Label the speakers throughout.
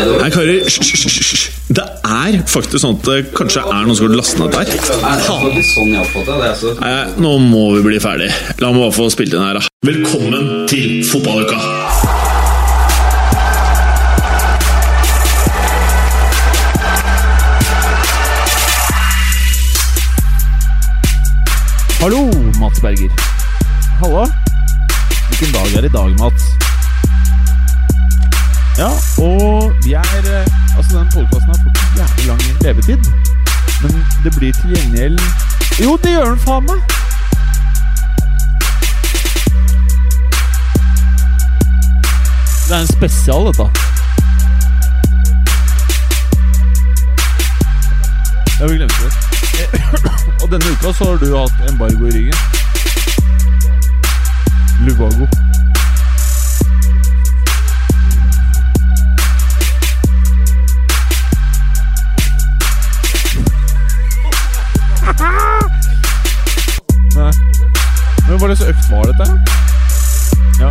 Speaker 1: Nei, karer, hysj. Det er faktisk sånn at det kanskje er noen som har lastet ned der.
Speaker 2: Sånn. Altså.
Speaker 1: Nei, nå må vi bli ferdig. La meg bare få spilt inn her, da. Velkommen til fotballuka!
Speaker 3: Hallo, Mats Berger. Hallo. Hvilken dag er det i dag, Mats? Ja, og vi er eh, Altså, den podkasten har fått jævlig lang levetid. Men det blir til gjengjeld Jo, det gjør den faen meg! Det er en spesial, dette. Ja, vi glemte det. Og denne uka så har du hatt embargo i ryggen. Lubago. Men hva slags økt var dette? Ja.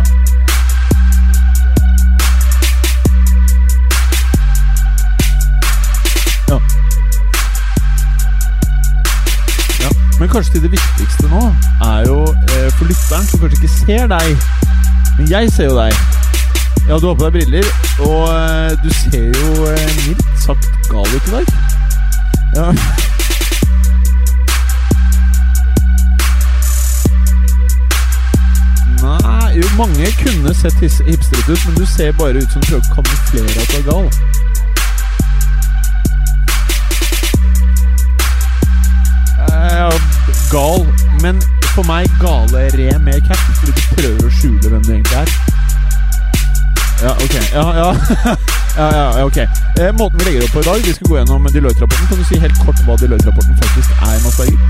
Speaker 3: Ja. Ja, Men kanskje det viktigste nå er jo eh, for lytteren som kanskje ikke ser deg. Men jeg ser jo deg. Ja, du har på deg briller, og eh, du ser jo eh, mildt sagt gal ut i dag. Ja. jo, mange kunne sett hipstrete ut, men du ser bare ut som du prøver å kamuflere at du er gal. Ja, gal, men for meg gale-re med cap, fordi du prøver å skjule hvem du egentlig er. Ja, ok. Ja, ja. ja, ja, ok. Eh, måten vi legger opp på i dag, vi skal gå gjennom Deloitte-rapporten. Kan du si helt kort hva Deloitte-rapporten faktisk er, Mads Berger?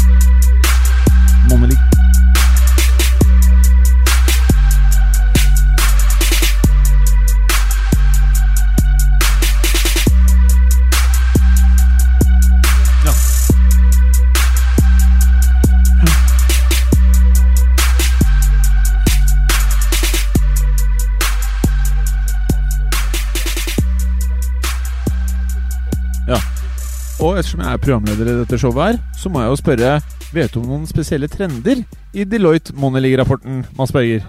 Speaker 3: Og ettersom jeg er programleder i dette showet her, så må jeg jo spørre Vet du om noen spesielle trender i Deloitte Money League-rapporten, Mads Berger?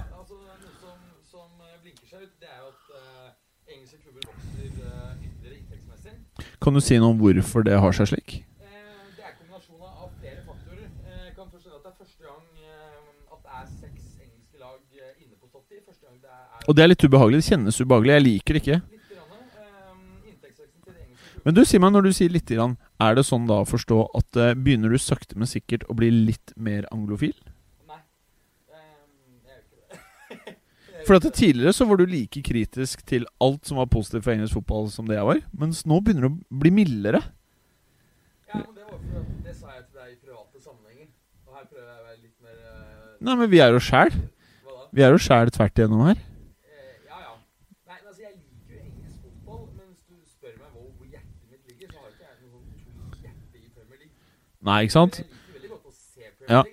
Speaker 3: Kan du si noe om hvorfor det har seg slik?
Speaker 4: Det er kombinasjoner av flere faktorer. Jeg kan først at det er første gang at det er seks engelske lag inne på topp ti.
Speaker 3: Og det er litt ubehagelig. Det kjennes ubehagelig. Jeg liker det ikke.
Speaker 4: eh,
Speaker 3: Men du, si meg, når du sier lite grann, er det sånn da å forstå at eh, begynner du sakte, men sikkert å bli litt mer anglofil?
Speaker 4: Nei. Um, jeg gjør ikke det.
Speaker 3: For at tidligere så var du like kritisk til alt som var positivt for engelsk fotball som det jeg var. Mens nå begynner du å bli mildere.
Speaker 4: Ja, men det var at det sa jeg til deg i private sammenhenger. Og her prøver jeg å være litt mer eh,
Speaker 3: Nei, men vi er jo sjæl. Vi er jo sjæl tvert igjennom her.
Speaker 4: Eh, ja, ja. Nei, men altså, jeg liker jo engelsk fotball, men hvis du spør meg hvor, hvor hjertet mitt ligger, så har ikke jeg noe sånn tungt hjerte i Premier League.
Speaker 3: Nei, ikke sant?
Speaker 4: Men jeg liker veldig godt å se Premier
Speaker 3: Ja.
Speaker 4: League. Jeg elsker eh, drama, ikke sant? Ja.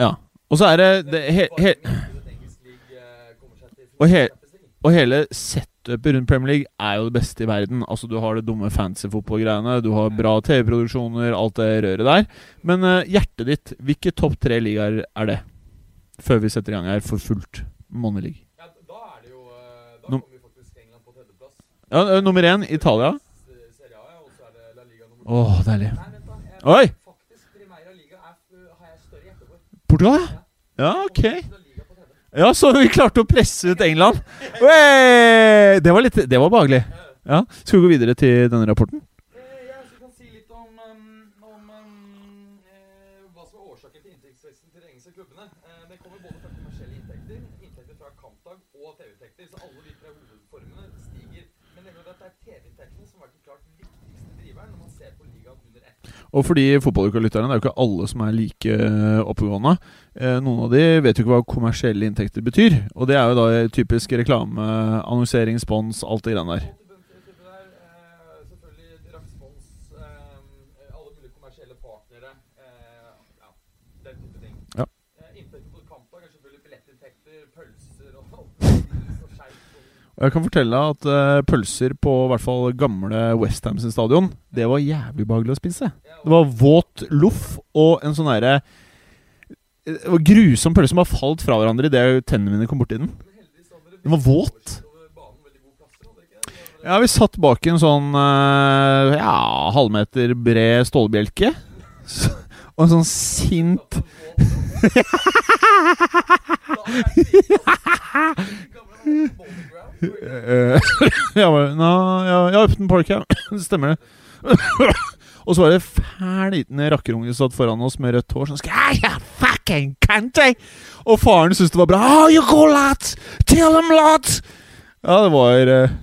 Speaker 3: Ja. Og så er det, det he, he, Og he- Og hele setupet rundt Premier League er jo det beste i verden. Altså Du har det dumme fancy-fotballgreiene, du har bra TV-produksjoner, alt det røret der. Men uh, hjertet ditt, hvilke topp tre ligaer er det? Før vi setter i gang her for fullt. Money League.
Speaker 4: Ja, da er det jo eh, Da kommer vi faktisk England på tredjeplass.
Speaker 3: Ja, eh, nummer én Italia.
Speaker 4: S- Serie A, ja, og så er
Speaker 3: Åh, deilig.
Speaker 4: Da. Jeg,
Speaker 3: Oi! Portugal, ja? Ja, ok. Ja, så vi klarte å presse ut England. Det var litt Det var behagelig. Ja. Skal vi gå videre til denne rapporten?
Speaker 4: Og
Speaker 3: for de fotballuka-lytterne, det er jo ikke alle som er like eh, oppegående. Eh, noen av de vet jo ikke hva kommersielle inntekter betyr. Og det er jo da typisk reklame, annonsering, spons, alt det greiene der.
Speaker 4: Alt det bunte type der, eh, selvfølgelig respons, eh, alle mulige kommersielle partnere, eh, ja, den type ting.
Speaker 3: Ja.
Speaker 4: Eh, inntekter på kampdag er selvfølgelig billettinntekter, pølser og alt mulig og skeivt.
Speaker 3: Og jeg kan fortelle at uh, pølser på i hvert fall gamle Westham sin stadion, det var jævlig behagelig å spise. Det var våt loff og en sånn herre var grusom pølse som har falt fra hverandre idet tennene mine kom borti den. Den var våt. Ja, vi satt bak en sånn uh, ja, halvmeter bred stålbjelke. Og en sånn sint Eh, jeg bare Nå, ja, ja, Upton Park, ja. Det stemmer, det. Og så var det fæl liten rakkerunge som satt foran oss med rødt hår. Sånn skal jeg, fucking country! Og faren syntes det var bra. Oh, you go, lot! Tell them, lot! Ja, det var eh,
Speaker 4: eh,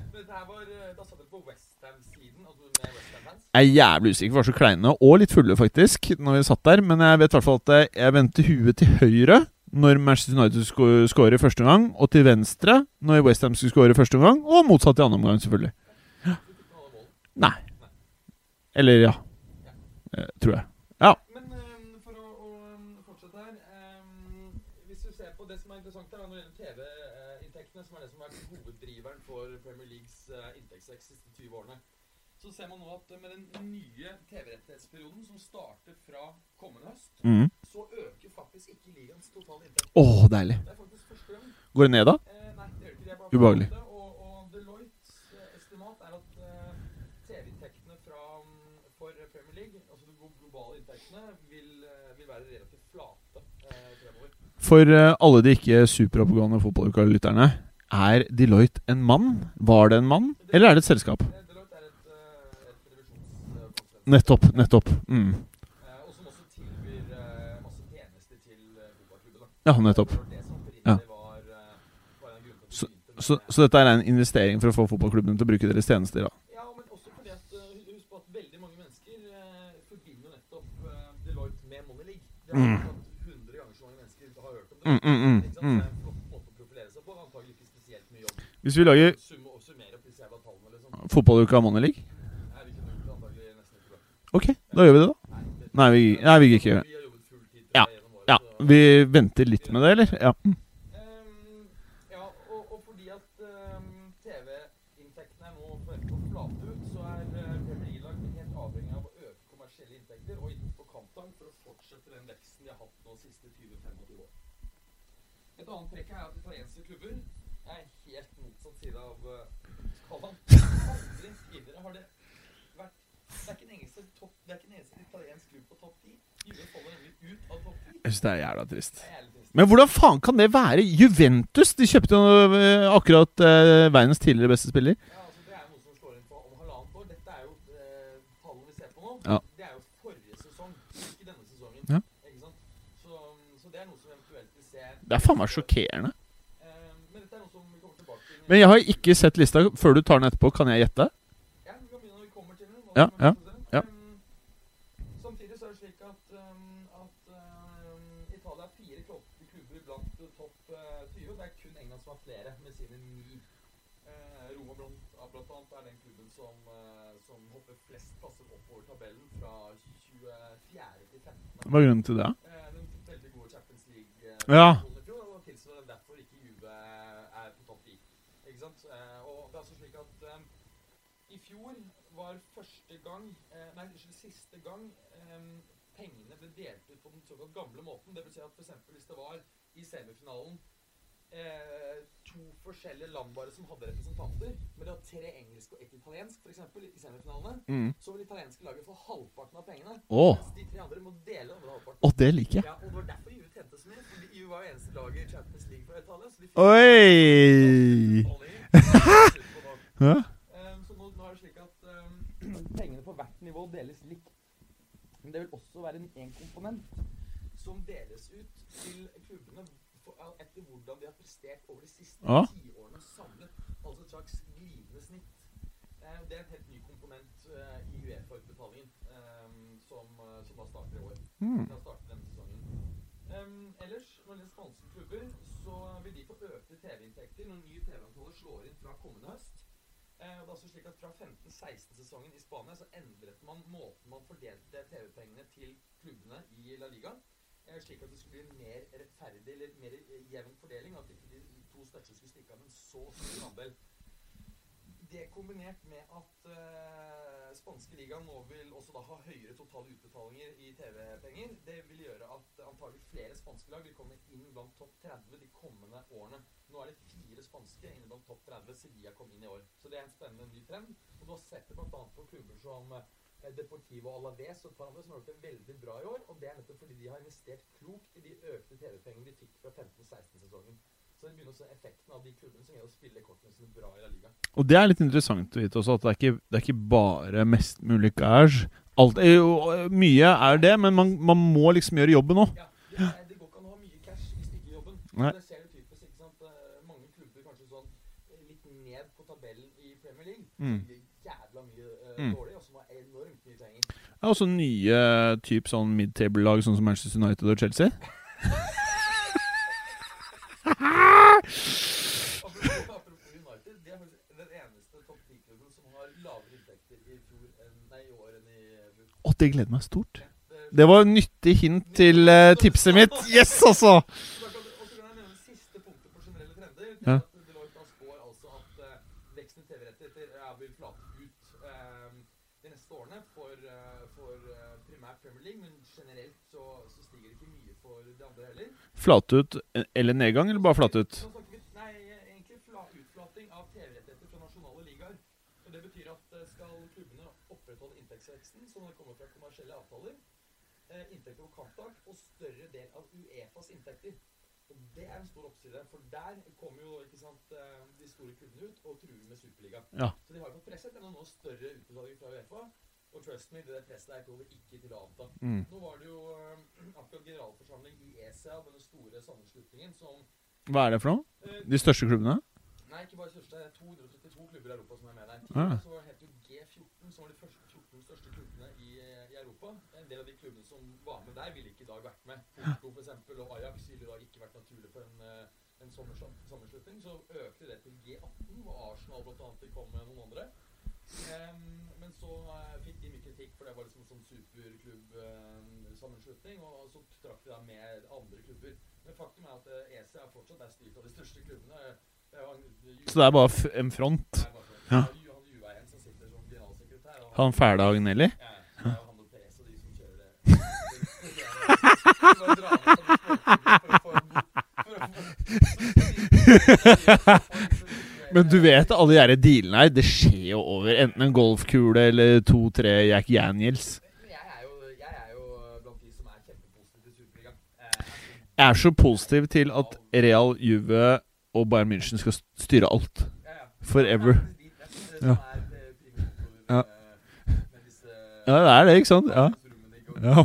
Speaker 4: Westham-fans.
Speaker 3: Jeg er jævlig usikker, vi var så kleine og litt fulle faktisk Når vi satt der, men jeg vet i hvert fall at jeg vendte huet til høyre Når Manchester United skårer scorer første gang Og til venstre når West Ham skulle skåre første gang Og motsatt i andre omgang selvfølgelig. Nei. Eller ja. Eh, Tror jeg. Ja,
Speaker 4: Men eh, for å, å um, fortsette her eh, Hvis du ser på det som er interessant her når det gjelder TV-inntektene, som er det som har vært hoveddriveren for Premier Leagues uh, inntektsvekst de siste 20 årene, så ser man nå at eh, med den nye TV-rettighetsperioden som starter fra kommende høst,
Speaker 3: mm.
Speaker 4: Så øker faktisk ikke ligaens totale inntekt.
Speaker 3: Åh, deilig
Speaker 4: Det er faktisk første gang.
Speaker 3: Går det ned da?
Speaker 4: Eh, nei, det gjør ikke det. Jeg bare
Speaker 3: Ubehagelig.
Speaker 4: Og, og Deloittes eh, estimat er at eh, TV-inntektene mm, for Premier League, altså de globale inntektene, vil, vil være relativt flate eh, fremover.
Speaker 3: For alle de ikke superoppegående fotballuka-lytterne Er Deloitte en mann? Var det en mann? Eller er det et selskap?
Speaker 4: Eh,
Speaker 3: Nettopp, nettopp mm.
Speaker 4: eh, og som også tilbyr eh, masse tjenester til eh, fotballklubbene.
Speaker 3: Ja, nettopp Ja.
Speaker 4: eh,
Speaker 3: Så- Så, så dette er en investering for å få fotballklubbene til å bruke deres tjenester. da
Speaker 4: Ja, men også fordi at uh, Husk på at veldig mange mennesker eh, forbinder nettopp uh, Deloitte med Money League. Det er
Speaker 3: Mm.
Speaker 4: at 100 ganger så mange mennesker har hørt om det.
Speaker 3: Mm, mm, mm,
Speaker 4: Ikke sant?
Speaker 3: mm.
Speaker 4: Så det er en flott måte å profilere seg på. Antagelig ikke spesielt mye jobb.
Speaker 3: Hvis vi lager
Speaker 4: Summe og summere opp disse jævla tallene, liksom.
Speaker 3: fotballuka Money League
Speaker 4: Nei, vi kunne antagelig nesten ikke bra.
Speaker 3: Ok, da gjør vi det, da.
Speaker 4: Nei,
Speaker 3: vi, nei, vi ikke gjøre det.
Speaker 4: Vi har jobbet full tid
Speaker 3: Ja,
Speaker 4: gjennom året.
Speaker 3: Ja,
Speaker 4: så-
Speaker 3: Vi venter litt med det, eller? Ja. Mm.
Speaker 4: Ehm, ja, og, og fordi at ehm, TV-inntektene er nå forventet å flate ut, så er uh, Premier League-lag helt avhengig av å øke kommersielle inntekter og ikke på kamptang for å fortsette den veksten de har hatt nå de siste 20-25 år. Et annet trekk er at italienske klubber er helt motsatt side av uh, skalaen. Aldri tidligere har det vært Det er ikke en eneste, topp, det er ikke en eneste italiensk klubb på topp 10. Juve faller nemlig ut av topp 10.
Speaker 3: Jeg syns det er jævla trist. Men hvordan faen kan det være? Juventus de kjøpte jo eh, akkurat eh, verdens tidligere beste spiller.
Speaker 4: Ja, altså Det er noe som slår inn på om halvannet år. Dette er jo eh, vi ser på nå.
Speaker 3: Ja.
Speaker 4: Det er jo forrige sesong, ikke denne sesongen.
Speaker 3: Ja.
Speaker 4: Ikke sant? Så, så det er noe som eventuelt vi ser
Speaker 3: Det er faen meg sjokkerende.
Speaker 4: Eh, men dette er noe som vi kommer tilbake til.
Speaker 3: Men jeg har ikke sett lista. Før du tar den etterpå, kan jeg gjette?
Speaker 4: Ja, vi kan begynne når vi kommer til den.
Speaker 3: Ja, ja,
Speaker 4: har flere, med sine ni. Eh, Roma blant, blant annet er den klubben som, uh, som hopper flest passer oppover tabellen fra 24. til 15.
Speaker 3: Hva er grunnen til det?
Speaker 4: Eh, den veldig gode Champions League
Speaker 3: Ja.
Speaker 4: i fjor, og tilsvarende derfor ikke Juve er på topp 10. Ikke sant? Eh, og det er altså slik at eh, i fjor var første gang, eh, nei, siste gang eh, pengene ble delt ut på den såkalt gamle måten. Det vil si at for eksempel hvis det var i semifinalen eh, to forskjellige land bare som hadde representanter, men det var tre engelsk og ett italiensk for eksempel, i semifinalene,
Speaker 3: Mm.
Speaker 4: så vil italienske laget få halvparten av pengene,
Speaker 3: Oh.
Speaker 4: mens de tre andre må dele andre halvparten.
Speaker 3: Oh, det liker jeg.
Speaker 4: Ja, og det var derfor EU tjente så mye. Fordi EU var jo eneste laget i Champions League fra Italia. Så de fikk
Speaker 3: Oi!
Speaker 4: Um, så nå, nå er det slik at um, pengene på hvert nivå deles likt. Men det vil også være en, en komponent som deles ut til klubbene for, etter hvordan de har prestert over de siste tiårene samlet. Altså et slags glidende snitt. Eh, Det er en helt ny komponent eh, i Uefa-utbetalingen eh, som, som da starter i år.
Speaker 3: Mm.
Speaker 4: Da starter denne sesongen. Ellers, når det spanske klubber, så vil de få økte TV-inntekter når nye TV-avtaler slår inn fra kommende høst. Det er også slik at Fra 15-16-sesongen i Spania så endret man måten man fordelte TV-pengene til klubbene i La Liga. Slik at det skulle bli mer rettferdig eller mer eh, jevn fordeling. At ikke de to største skulle stikke av med en så stor andel. Det kombinert med at uh, spanske ligaen nå vil også da ha høyere totale utbetalinger i TV-penger, det vil gjøre at antagelig flere spanske lag vil komme inn blant topp 30 de kommende årene. Nå er det fire spanske inne blant topp 30. Sevilla kom inn i år. Så det er en spennende ny trend. Og du har sett det bl.a. på klubber som eh, Deportivo Alaves og et par andre som har gjort det veldig bra i år. Og det er nettopp fordi de har investert klokt i de økte TV-pengene de fikk fra 15-16-sesongen. Så det begynner å se effekten av de klubbene som greier å spille kortene sine bra i La Liga.
Speaker 3: Og det er litt interessant å vite også, at det er ikke, det er ikke bare mest mulig gage. Alt er jo, mye er det, men man, man må liksom gjøre jobben òg.
Speaker 4: Ja, det, det går ikke an å ha mye cash hvis det ikke jobben.
Speaker 3: Nei.
Speaker 4: Det ser du typisk, ikke sant? Eh, Mange klubber kanskje sånn eh, litt ned på tabellen i Premier League.
Speaker 3: Mm.
Speaker 4: Jævla mye uh,
Speaker 3: Mm.
Speaker 4: dårlig, og som var enormt mye penger.
Speaker 3: Det er også nye typ sånn mid-table-lag, sånn som Manchester United og Chelsea.
Speaker 4: Apropos, apropos United, de faktisk den eneste topp 10-klubben som har lavere inntekter i, fjor enn, nei, i år enn i fjor.
Speaker 3: Å, det gleder meg stort.
Speaker 4: Det,
Speaker 3: var var nyttig hint til eh, tipset mitt. Yes, altså!
Speaker 4: Så da kan du- Og så kan jeg nevne det siste punktet på generelle trender. Det
Speaker 3: Ja.
Speaker 4: er at Deloitte da spår altså at eh, veksten i TV-rettigheter ja, vil flate ut eh, de neste årene for, eh, for eh, primært Premier League, men generelt så, så stiger det ikke mye for de andre heller.
Speaker 3: Flate ut eller nedgang, eller bare flate ut?
Speaker 4: Nei, egentlig fla, utflating av TV-rettigheter fra nasjonale ligaer. Og Det betyr at eh, skal klubbene opprettholde inntektsveksten, som det kommer fra kommersielle avtaler, eh, inntekter på kampdag og større del av Uefas inntekter. Og Det er en stor oppside, for der kommer jo ikke sant, eh, de store klubbene ut og truer med Superliga.
Speaker 3: Ja.
Speaker 4: Så de har fått presset enda noe større utbetalinger fra Uefa. Og trust me, det der presset der kommer ikke til å avta.
Speaker 3: Mm.
Speaker 4: Nå var det jo eh, akkurat generalforsamling i ESA, denne store sammenslutningen, som
Speaker 3: Hva er det for noe?
Speaker 4: eh,
Speaker 3: De største klubbene?
Speaker 4: Nei, ikke bare de største. Det er 232 klubber i Europa som er med der.
Speaker 3: Ah.
Speaker 4: Så het jo G14, som var de første 14 største klubbene i, i Europa. En del av de klubbene som var med der, ville ikke i dag vært med. Porto eksempel, og Ajax ville da ikke vært naturlig for en, eh, en sommerslutning. Så økte det til G18, og Arsenal annet kom med noen andre. Em, men så eh, fikk de mye kritikk, for det var liksom en sånn superklubb-sammenslutning. og så trakk de da med andre klubber. Men faktum er at ESE EC er fortsatt er styrt av de største klubbene. Det er jo
Speaker 3: Så det er bare f en front?
Speaker 4: Nei, bare sånn.
Speaker 3: Ja.
Speaker 4: Det er han Juveien som sitter som generalsekretær. og
Speaker 3: Han fæle Agnelli?
Speaker 4: Ja, det er jo han og PS og de som kjører det. Det- det er- Bare dra med sånne språkklubber for å få en- for å få-
Speaker 3: Men du vet alle de her dealene her, det skjer jo over enten en golfkule eller to-tre Jack Daniels.
Speaker 4: Jeg er jo, jeg er jo blant de som er kjempepositive til Superligaen.
Speaker 3: Jeg er så positiv til at Real, Juve og Bayern München skal styre alt. Forever.
Speaker 4: Er
Speaker 3: Ja. Ja. det er det, ikke sant? Ja. Ja.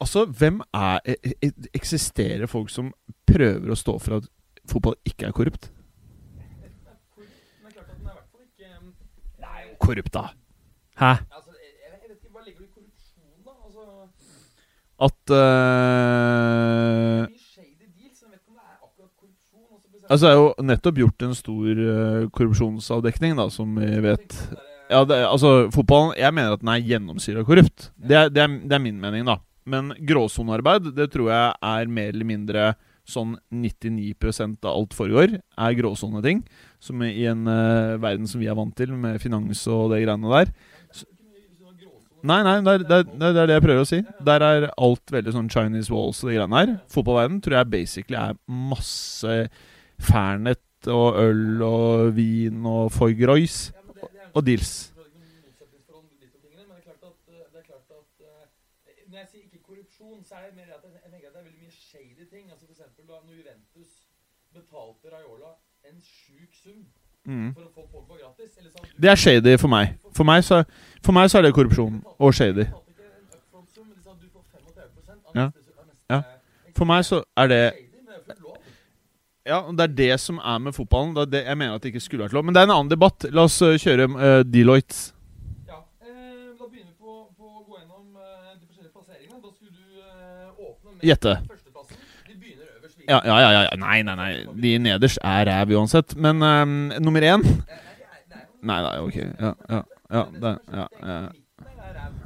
Speaker 3: Altså, hvem er e- e- Eksisterer folk som prøver å stå for at fotball ikke er korrupt? Korrupt, da. Hæ?
Speaker 4: Altså? Altså,
Speaker 3: At
Speaker 4: korrupsjon. Altså,
Speaker 3: det er jo nettopp gjort en stor uh, korrupsjonsavdekning, da, som vi vet.
Speaker 4: Der-
Speaker 3: Ja, det, altså, fotballen Jeg mener at den er gjennomsyra korrupt. Det er, det, er, det er min mening, da. Men gråsonearbeid, det tror jeg er mer eller mindre sånn 99% av alt foregår, er gråsoneting. Som i en uh, verden som vi er vant til, med finans og det greiene der.
Speaker 4: Gråsone-
Speaker 3: Nei, nei, det er det, er- det jeg prøver å si. Der er alt veldig sånn Chinese walls og de greiene her. Fotballverden tror jeg basically er masse Fernet og øl og vin og Foy Royce og deals.
Speaker 4: Det er ikke noe motsetningsforhold mellom disse tingene, men det er klart at, eh, det er klart at eh, Når jeg sier ikke korrupsjon, så er det mer at jeg, jeg tenker at det er veldig mye shady ting. Altså for eksempel da når Juventus betalte Raiola en sjuk sum
Speaker 3: Mm.
Speaker 4: for å få Pogba gratis eller sa du-
Speaker 3: Det er shady for meg. For meg så, for meg så er det korrupsjon og shady.
Speaker 4: Du betalte ikke en upfront sum, men de sa du får 35 av
Speaker 3: Ja. Ja. For meg så er det. Ja, Det er det som er med fotballen. Det det, jeg mener at det ikke skulle vært lov. Men det er en annen debatt. La oss eh, kjøre uh, Deloitte.
Speaker 4: Ja, eh, da begynner vi på, på å gå gjennom eh, de forskjellige plasseringene. Da skulle du eh, åpne med
Speaker 3: Gjette.
Speaker 4: førsteplassen. Vi begynner øverst. vi.
Speaker 3: Ja, ja, ja, ja. Nei, nei, nei. De nederst er ræv uansett. Men um, nummer én
Speaker 4: Eh, nei,
Speaker 3: Nei, ok. Ja, ja. ja, det, ja, ja.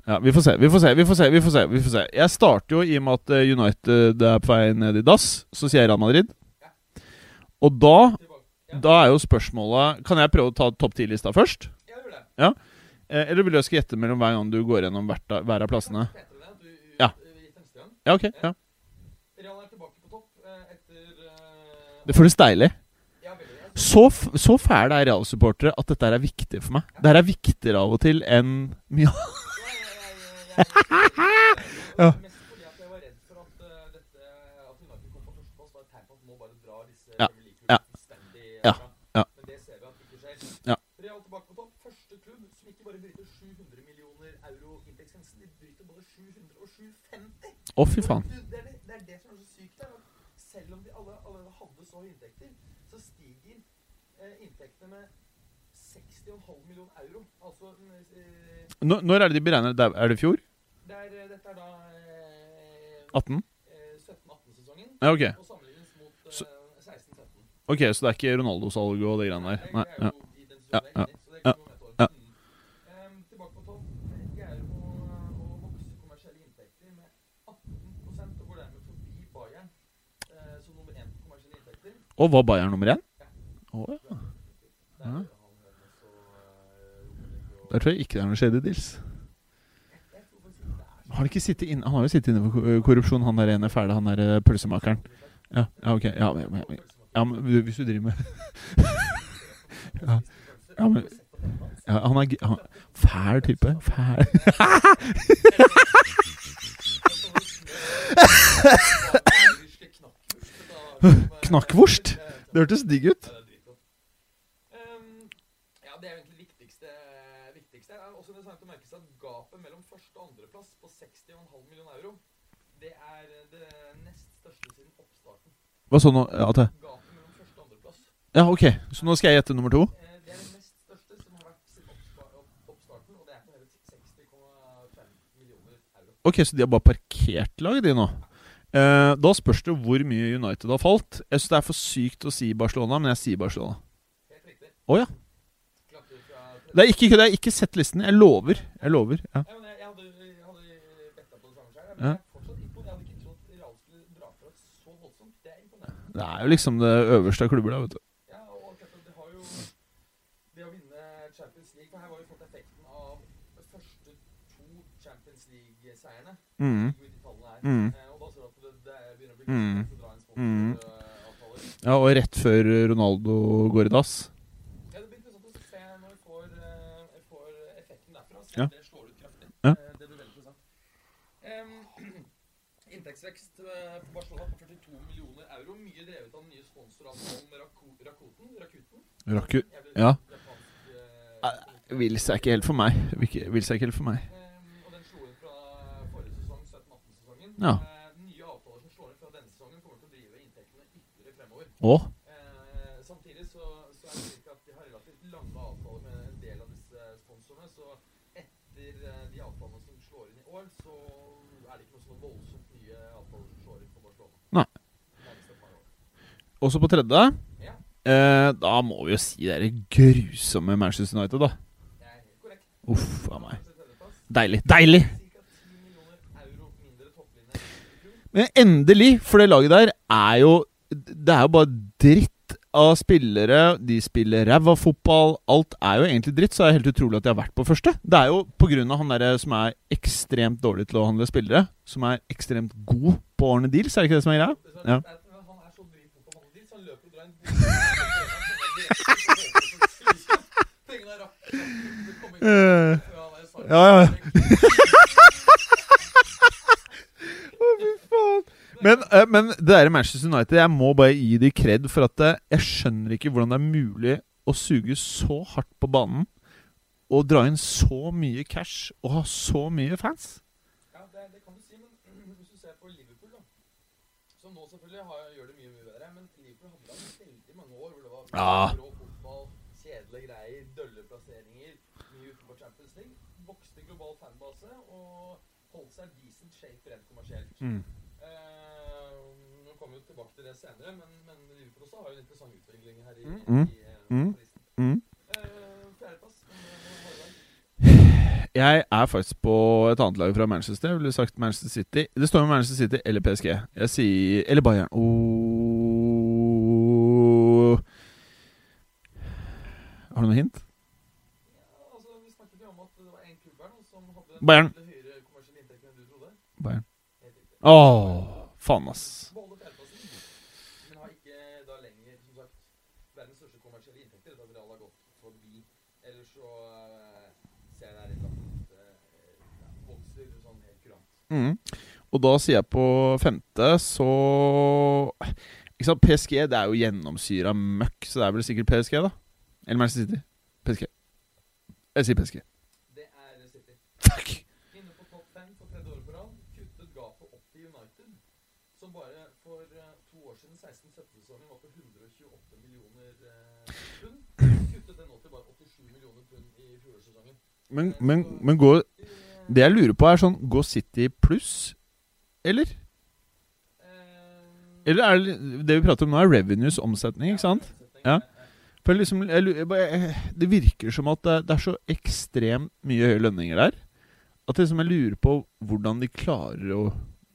Speaker 3: Ja, vi får se, vi får se, vi får se. vi får se, vi får se Jeg starter jo i og med at eh, United er på vei ned i dass. Så sier jeg Real Madrid. Og da, da er jo spørsmålet Kan jeg prøve å ta topp ti-lista først?
Speaker 4: Ja.
Speaker 3: Eh, eller vil du jeg skal gjette mellom hver gang du går gjennom hver av plassene? Ja. Ja, ok. ja
Speaker 4: Real er tilbake på topp eh, etter eh,
Speaker 3: Det føles deilig. Så, så fæle er Real-supportere at dette er viktig for meg. Dette er viktigere av og til enn mye.
Speaker 4: Ja,
Speaker 3: Ja.
Speaker 4: Eh,
Speaker 3: Ja. Ja. Ja.
Speaker 4: fra.
Speaker 3: Ja.
Speaker 4: Men det ser vi at ikke skjer.
Speaker 3: Ja.
Speaker 4: Real tilbake på topp. Første klubb som ikke bare bryter 700 millioner euro inntektsgrensen, de bryter både 700 og 750.
Speaker 3: Å, fy faen.
Speaker 4: Du, Det er det, det er det som er så sykt her. at Selv om de alle allerede hadde så høye inntekter, så stiger eh, inntektene med 60,5 millioner euro. Altså eh,
Speaker 3: Når, når er det de beregner det? Er det i fjor?
Speaker 4: det er, eh, Dette er da eh,
Speaker 3: 18?
Speaker 4: eh, 17-18-sesongen.
Speaker 3: Ja, ok.
Speaker 4: Og sammenlignes mot eh, 16-17.
Speaker 3: Ok, Så det er ikke Ronaldo-salget og det greiene der? Nei.
Speaker 4: det er
Speaker 3: Ja.
Speaker 4: jo i den
Speaker 3: Ja, ja,
Speaker 4: så det
Speaker 3: ja,
Speaker 4: ikke
Speaker 3: ja.
Speaker 4: Mm. Em, tilbake på topp. Greier å, å vokse kommersielle inntekter med 18 og går dermed forbi Bayern eh, som nummer én på kommersielle inntekter.
Speaker 3: Og var Bayern nummer én? Å, ja.
Speaker 4: Der
Speaker 3: Ja.
Speaker 4: og
Speaker 3: Der tror jeg ikke det er noe shady deals. Har ikke sittet inn, Han har jo sittet inne for ko- korrupsjon, han der ene fæle, han der pølsemakeren. Ja, ja, ok. Ja, men, ja, men hvis du driver med ja. ja, men ja, Han er han, Fæl type. Fæl Knakkvorst? Det hørtes digg ut.
Speaker 4: Um, ja, det er egentlig viktigste. viktigste. Det er også interessant å merke seg at gapet mellom første og andreplass på 60,5 millioner euro, det er det nest største siden oppstarten.
Speaker 3: Hva så nå? Ja, det
Speaker 4: Gapet mellom første og andreplass.
Speaker 3: Ja, ok. Så nå skal jeg gjette nummer to?
Speaker 4: Eh, det er det nest største som har vært siden oppstarten, og det er på hele 60,5 millioner euro.
Speaker 3: Ok, så de har bare parkert laget, de nå? Eh, da spørs det hvor mye United har falt. Jeg syns det er for sykt å si Barcelona, men jeg sier Barcelona. Å
Speaker 4: oh, ja.
Speaker 3: Det er ikke jeg har ikke sett listen. Jeg lover. Jeg lover. Ja.
Speaker 4: Ja, jeg, jeg hadde, jeg hadde betta på det samme selv, men
Speaker 3: Ja.
Speaker 4: er. Det er.
Speaker 3: Det er jo liksom det øverste av klubber, da, vet du.
Speaker 4: Ja, og det har jo Det å vinne Champions League For her var vi fått effekten av de første to Champions League-seierne.
Speaker 3: Mm.
Speaker 4: Er.
Speaker 3: Mm.
Speaker 4: Eh, og da ser du at det, det begynner å bli
Speaker 3: Mm.
Speaker 4: en
Speaker 3: Mm. Ja, og rett før Ronaldo går i dass.
Speaker 4: Ja, det blir interessant å se når vi får, eh, får effekten derfra. Se
Speaker 3: Ja.
Speaker 4: det slår ut kraftig.
Speaker 3: Ja.
Speaker 4: Eh, det blir veldig interessant. Em, inntektsvekst eh, på Barcelona på 42 millioner euro. Mye drevet av den nye sponsoravtalen med Raku- Rakuten. Rakuten.
Speaker 3: Raku- ja. Vil seg ikke helt for meg. Vil seg ikke helt for meg.
Speaker 4: Em, og den slo inn fra forrige sesong, 17-18-sesongen.
Speaker 3: Ja.
Speaker 4: Eh, nye avtaler som slår inn fra denne sesongen, kommer til å drive inntektene ytterligere fremover.
Speaker 3: Å?
Speaker 4: Eh, samtidig så, så er det slik at de har relativt lange avtaler med en del av disse sponsorene. Så etter eh, de avtalene som slår inn i år, så er det ikke noe sånn voldsomt nye avtaler som slår inn på Barcelona.
Speaker 3: Nei. Også på tredje.
Speaker 4: Ja,
Speaker 3: Eh, da må vi jo si det er grusomme Manchester United, da.
Speaker 4: det er helt korrekt.
Speaker 3: Uff a meg. Deilig. Deilig!
Speaker 4: Cirka 10 millioner euro mindre topplinje enn i fjor.
Speaker 3: Men endelig, for det laget der er jo Det er jo bare dritt av spillere. De spiller ræva fotball. Alt er jo egentlig dritt, så er det helt utrolig at de har vært på første. Det er jo av han derre som er ekstremt dårlig til å handle spillere, som er ekstremt god på å ordne deals, er det ikke det som er greia? Ja.
Speaker 4: Han er så dritgod på handel, så han løper og drar en
Speaker 3: Eh.
Speaker 4: Ja,
Speaker 3: ja. Å, fy faen. Men, eh, men det der i Manchester United Jeg må bare gi de kred for at eh, jeg skjønner ikke hvordan det er mulig å suge så hardt på banen og dra inn så mye cash og ha så mye fans.
Speaker 4: Ja, det, det kan du si, men hvis du ser på Liverpool, da, som nå selvfølgelig har, gjør det mye mye bedre. Men Liverpool hadde da veldig mange år hvor det var
Speaker 3: Ja.
Speaker 4: rå fotball, kjedelige greier, dølle plasseringer, mye utenfor Champions League. Vokste global fanbase og holdt seg decent shape rent kommersielt.
Speaker 3: Mm.
Speaker 4: Eh, jo tilbake til det senere, men, men Liverpool også har jo en interessant utvikling her i,
Speaker 3: Mm.
Speaker 4: i eh,
Speaker 3: Mm. Mm.
Speaker 4: Eh.
Speaker 3: Jeg er faktisk på et annet lag fra Manchester. Jeg ville sagt Manchester City. Det står med Manchester City eller PSG. Jeg sier Eller Bayern. Oh. Har du noe hint?
Speaker 4: Ja, altså, vi snakket jo om at det var en klubb her som hadde
Speaker 3: Bayern.
Speaker 4: høyere kommersielle inntekter enn du trodde.
Speaker 3: Bayern.
Speaker 4: Å, oh,
Speaker 3: Åh, faen, ass.
Speaker 4: Beholder fjerdeplassen, men har ikke da lenger, som sagt, verdens største kommersielle inntekter. Da Real har gått forbi. Ellers så eh, ser jeg det er litt lagt uh, vokser sånn helt kurant.
Speaker 3: Mm. Og da sier jeg på femte, så Ikke sant, PSG det er jo gjennomsyra møkk, så det er vel sikkert PSG, da. Eller Manchester City. PSG. Jeg sier PSG.
Speaker 4: Det er City.
Speaker 3: Fuck!
Speaker 4: Inne på topp fem for tredje året på rad. Kuttet gapet opp til United, som bare for eh, to år siden, 16-17-sesongen, var på 128 millioner eh, pund. Kuttet det nå til bare 87 millioner pund i fjorårssesongen.
Speaker 3: Men, men, men går Det jeg lurer på, er sånn Går City pluss, eller?
Speaker 4: Eh,
Speaker 3: Eller er det det vi prater om nå, er revenues, omsetning, ikke sant? Ja. For liksom, Det virker som at det, er så ekstremt mye høye lønninger der. At liksom jeg lurer på hvordan de klarer å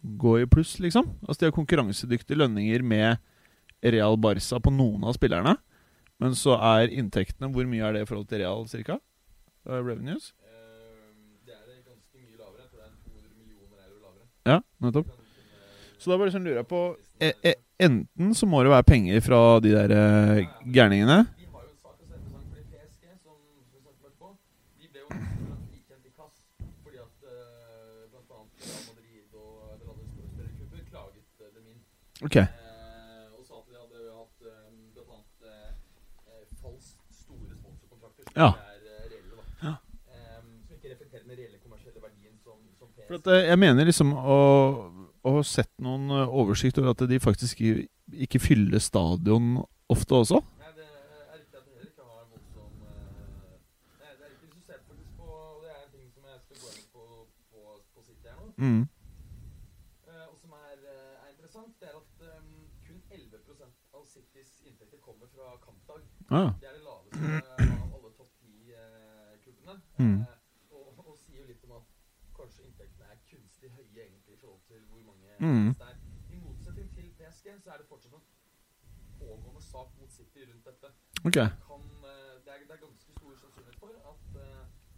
Speaker 3: gå i pluss, liksom. Altså De har konkurransedyktige lønninger med Real Barca på noen av spillerne. Men så er inntektene Hvor mye er det i forhold til Real, cirka? Uh, revenues?
Speaker 4: Eh, det er ganske mye lavere. Jeg tror det er 200 millioner euro lavere.
Speaker 3: Ja, nettopp. Så da bare sånn lurer jeg på e e Enten så må det være penger fra de der eh, gærningene. Ok.
Speaker 4: Eh, og sa at de hadde hatt um, bl.a. Uh, falskt store sponsorkontrakter
Speaker 3: Ja.
Speaker 4: ikke er eh, reelle. da.
Speaker 3: Ja.
Speaker 4: Em, som ikke reflekterer den reelle kommersielle verdien som, som PSG
Speaker 3: For at, eh, jeg mener liksom å, å ha sett noen eh, oversikt over at de faktisk ikke, ikke fyller stadion ofte også.
Speaker 4: Eh,
Speaker 3: Mm.
Speaker 4: eh, og som er, eh, er interessant, det er at eh, kun 11% av Citys inntekter kommer fra kampdag.
Speaker 3: Ah,
Speaker 4: Det er det laveste av alle topp ti-klubbene.
Speaker 3: Mm.
Speaker 4: og, og sier jo litt om at kanskje inntektene er kunstig høye egentlig i forhold til hvor mange
Speaker 3: Mm.
Speaker 4: er. I motsetning til PSG så er det fortsatt en pågående sak mot City rundt dette
Speaker 3: ok.
Speaker 4: kan, det, er, det er ganske stor sannsynlighet for at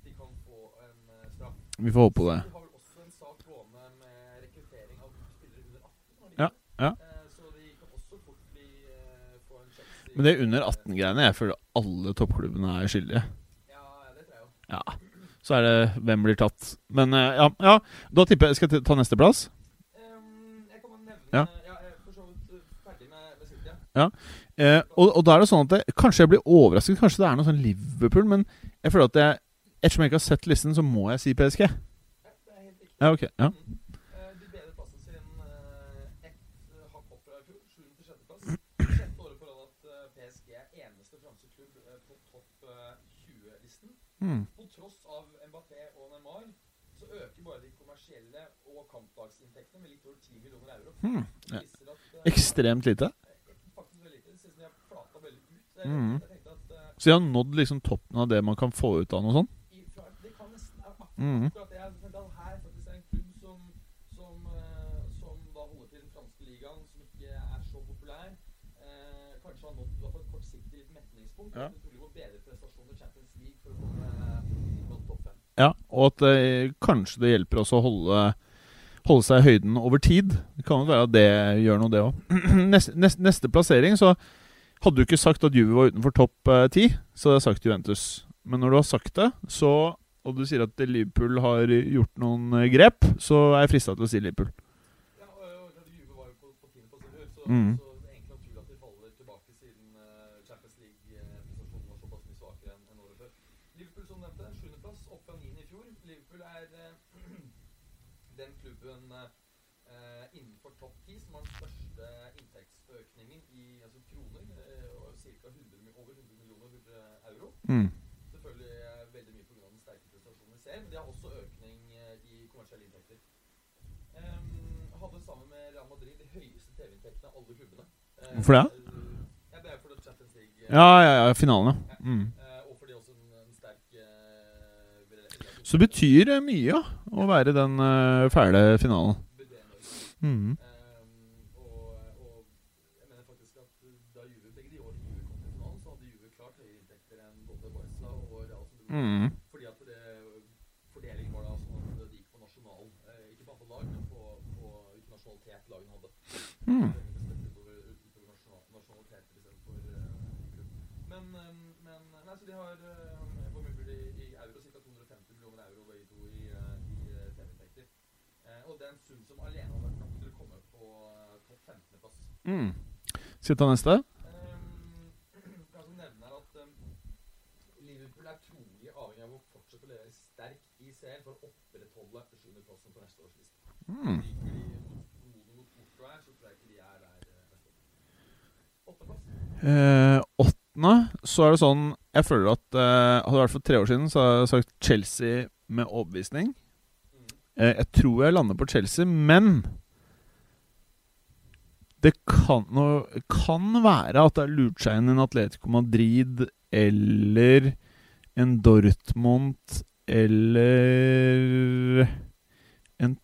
Speaker 4: de kan få en straff.
Speaker 3: Vi får håpe på det.
Speaker 4: De har vel også en sak gående med rekruttering av spillere under 18.
Speaker 3: Ja, ja.
Speaker 4: Eh, Så de kan også fort bli, eh, få en sjanse
Speaker 3: Men det under 18-greiene Jeg føler alle toppklubbene er skyldige.
Speaker 4: Ja, det tror jeg jo.
Speaker 3: Ja. Så er det hvem blir tatt. Men eh, ja, ja. Da tipper jeg Skal jeg ta nesteplass?
Speaker 4: Ehm, jeg kan bare nevne
Speaker 3: Ja.
Speaker 4: ja. jeg er for så vidt eh, ferdig med, med City. Ja.
Speaker 3: Eh, og, og da er det sånn at det, Kanskje jeg blir overrasket. Kanskje det er noe sånn Liverpool. Men jeg føler at jeg, ettersom jeg ikke har sett listen, så må jeg si PSG.
Speaker 4: Ja, det er helt riktig.
Speaker 3: Ja, ok. Ja.
Speaker 4: Mm. De bedret plassen sin ett hakk opp fra i fjor, 7. til 6. plass. Sjette året på rad at PSG eneste franske klubb på topp 20-listen. På tross av Mbappé og Neymar, så øker bare de kommersielle og kampdagsinntektene med litt over 10 millioner euro. Mm.
Speaker 3: Ja. Ekstremt lite.
Speaker 4: faktisk veldig lite. Det ser ut som de har flata veldig ut. Jeg,
Speaker 3: Mm.
Speaker 4: eh,
Speaker 3: Så de har nådd liksom toppen av det man kan få ut av noe sånt.
Speaker 4: i, det kan nesten være akkurat
Speaker 3: Mhm.
Speaker 4: det. Jeg følte at her faktisk er en klubb som, som, eh, som da holder til den franske ligaen, som ikke er så populær. Eh, kanskje har nådd i hvert kortsiktig litt metningspunkt.
Speaker 3: Ja.
Speaker 4: Ja. Trolig må bedre prestasjoner Champions League for å komme topp fem.
Speaker 3: Ja, Og at eh, kanskje det hjelper også å holde, holde seg i høyden over tid. Det kan jo være at det gjør noe, det òg. neste, neste, neste plassering så hadde du ikke sagt at Juve var utenfor topp eh, ti, så hadde jeg sagt Juventus. Men når du har sagt det, så og du sier at Liverpool har gjort noen eh, grep, så er jeg frista til å si Liverpool.
Speaker 4: Ja, og, og, Juve var jo på, på på, på, i fjor, så,
Speaker 3: Mhm.
Speaker 4: så det er egentlig naturlig at de faller tilbake siden eh, Champions League-prestasjonen var såpass mye svakere enn enn året før. Liverpool som nevnte, sjuendeplass, opp fra niende i fjor. Liverpool er eh, den klubben eh, eh, innenfor topp 10 som har den største inntektsøkningen i altså kroner, eh, og ca. over 100 millioner eh, euro.
Speaker 3: Mm.
Speaker 4: Selvfølgelig veldig mye pga. den sterke prestasjonen vi ser, men de har også økning eh, i kommersielle inntekter. Um, hadde sammen med Real Madrid de høyeste TV-inntektene av alle klubbene. Eh,
Speaker 3: Hvorfor det?
Speaker 4: Ja, det er det Champions League eh,
Speaker 3: Ja, ja, ja, finalen, ja. Mm.
Speaker 4: Og fordi også en, en sterk
Speaker 3: Så betyr mye ja, å være den fæle finalen. Mm.
Speaker 4: Ehm, og, og jeg mener faktisk at da Juve, begge de årene Juve kom til finalen, så hadde Juve klart høyere inntekter enn både Barca og Real. som det var.
Speaker 3: Mm.
Speaker 4: Fordi at det, fordelingen var da sånn at det gikk på nasjonal, eh, ikke på antall lag, men på, på hvilken nasjonalitet lagene hadde.
Speaker 3: Mm.
Speaker 4: Uh. Men, eh, men nei, så de har eh, hvor mye blir det i euro? Ca. 250 millioner euro begge to i, eh, i eh, TV-inntekter. Eh, og det er en sum som alene hadde vært nok til å komme på eh, topp 15.-plass.
Speaker 3: Mm. Ta neste?
Speaker 4: Um, kan også nevne her at um, Liverpool er trolig avhengig av å fortsette å levere sterkt i CL for å opprettholde sjuendeplassen på neste års liste.
Speaker 3: Mm.
Speaker 4: Ryker de mot Modo mot Porto her, så tror jeg ikke de er eh,
Speaker 3: åttende så er det sånn Jeg føler at eh, Hadde vært for tre år siden, så hadde jeg sagt Chelsea med overbevisning. Eh, jeg tror jeg lander på Chelsea, men det kan, kan være at det har lurt seg inn en Atletico Madrid eller en Dortmund eller en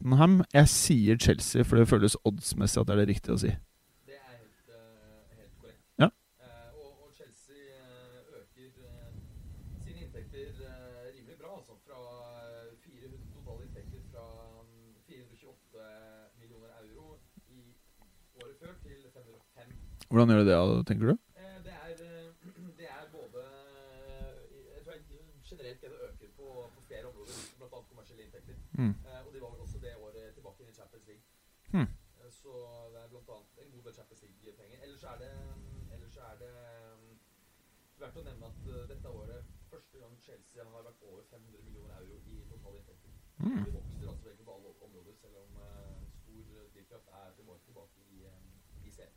Speaker 3: Tottenham. Jeg sier Chelsea, for det føles oddsmessig at det er det riktige å si.
Speaker 4: Det er helt, eh, helt korrekt.
Speaker 3: Ja.
Speaker 4: Eh, og, og Chelsea eh, øker sine inntekter rimelig bra, altså. Fra eh, 400 totale inntekter fra mm, 428 millioner euro i året før til 505
Speaker 3: Hvordan gjør de det, tenker du?
Speaker 4: Det det både Jeg tror jeg generelt det det øker på, på flere områder, bl.a. kommersielle inntekter.
Speaker 3: Mm.
Speaker 4: Eh, Og de var vel også det året tilbake inn i Champions League.
Speaker 3: Hmm.
Speaker 4: Eh, Så det er bl.a. en god del Champions League-penger. Ellers er det, ellers er det mm, verdt å nevne at eh, dette året første gang Chelsea har vært over 500 millioner euro i totale inntekter.
Speaker 3: Mm.
Speaker 4: De vokser altså egentlig på alle områder, selv om eh, stor drivkraft er til mål tilbake i, i serien.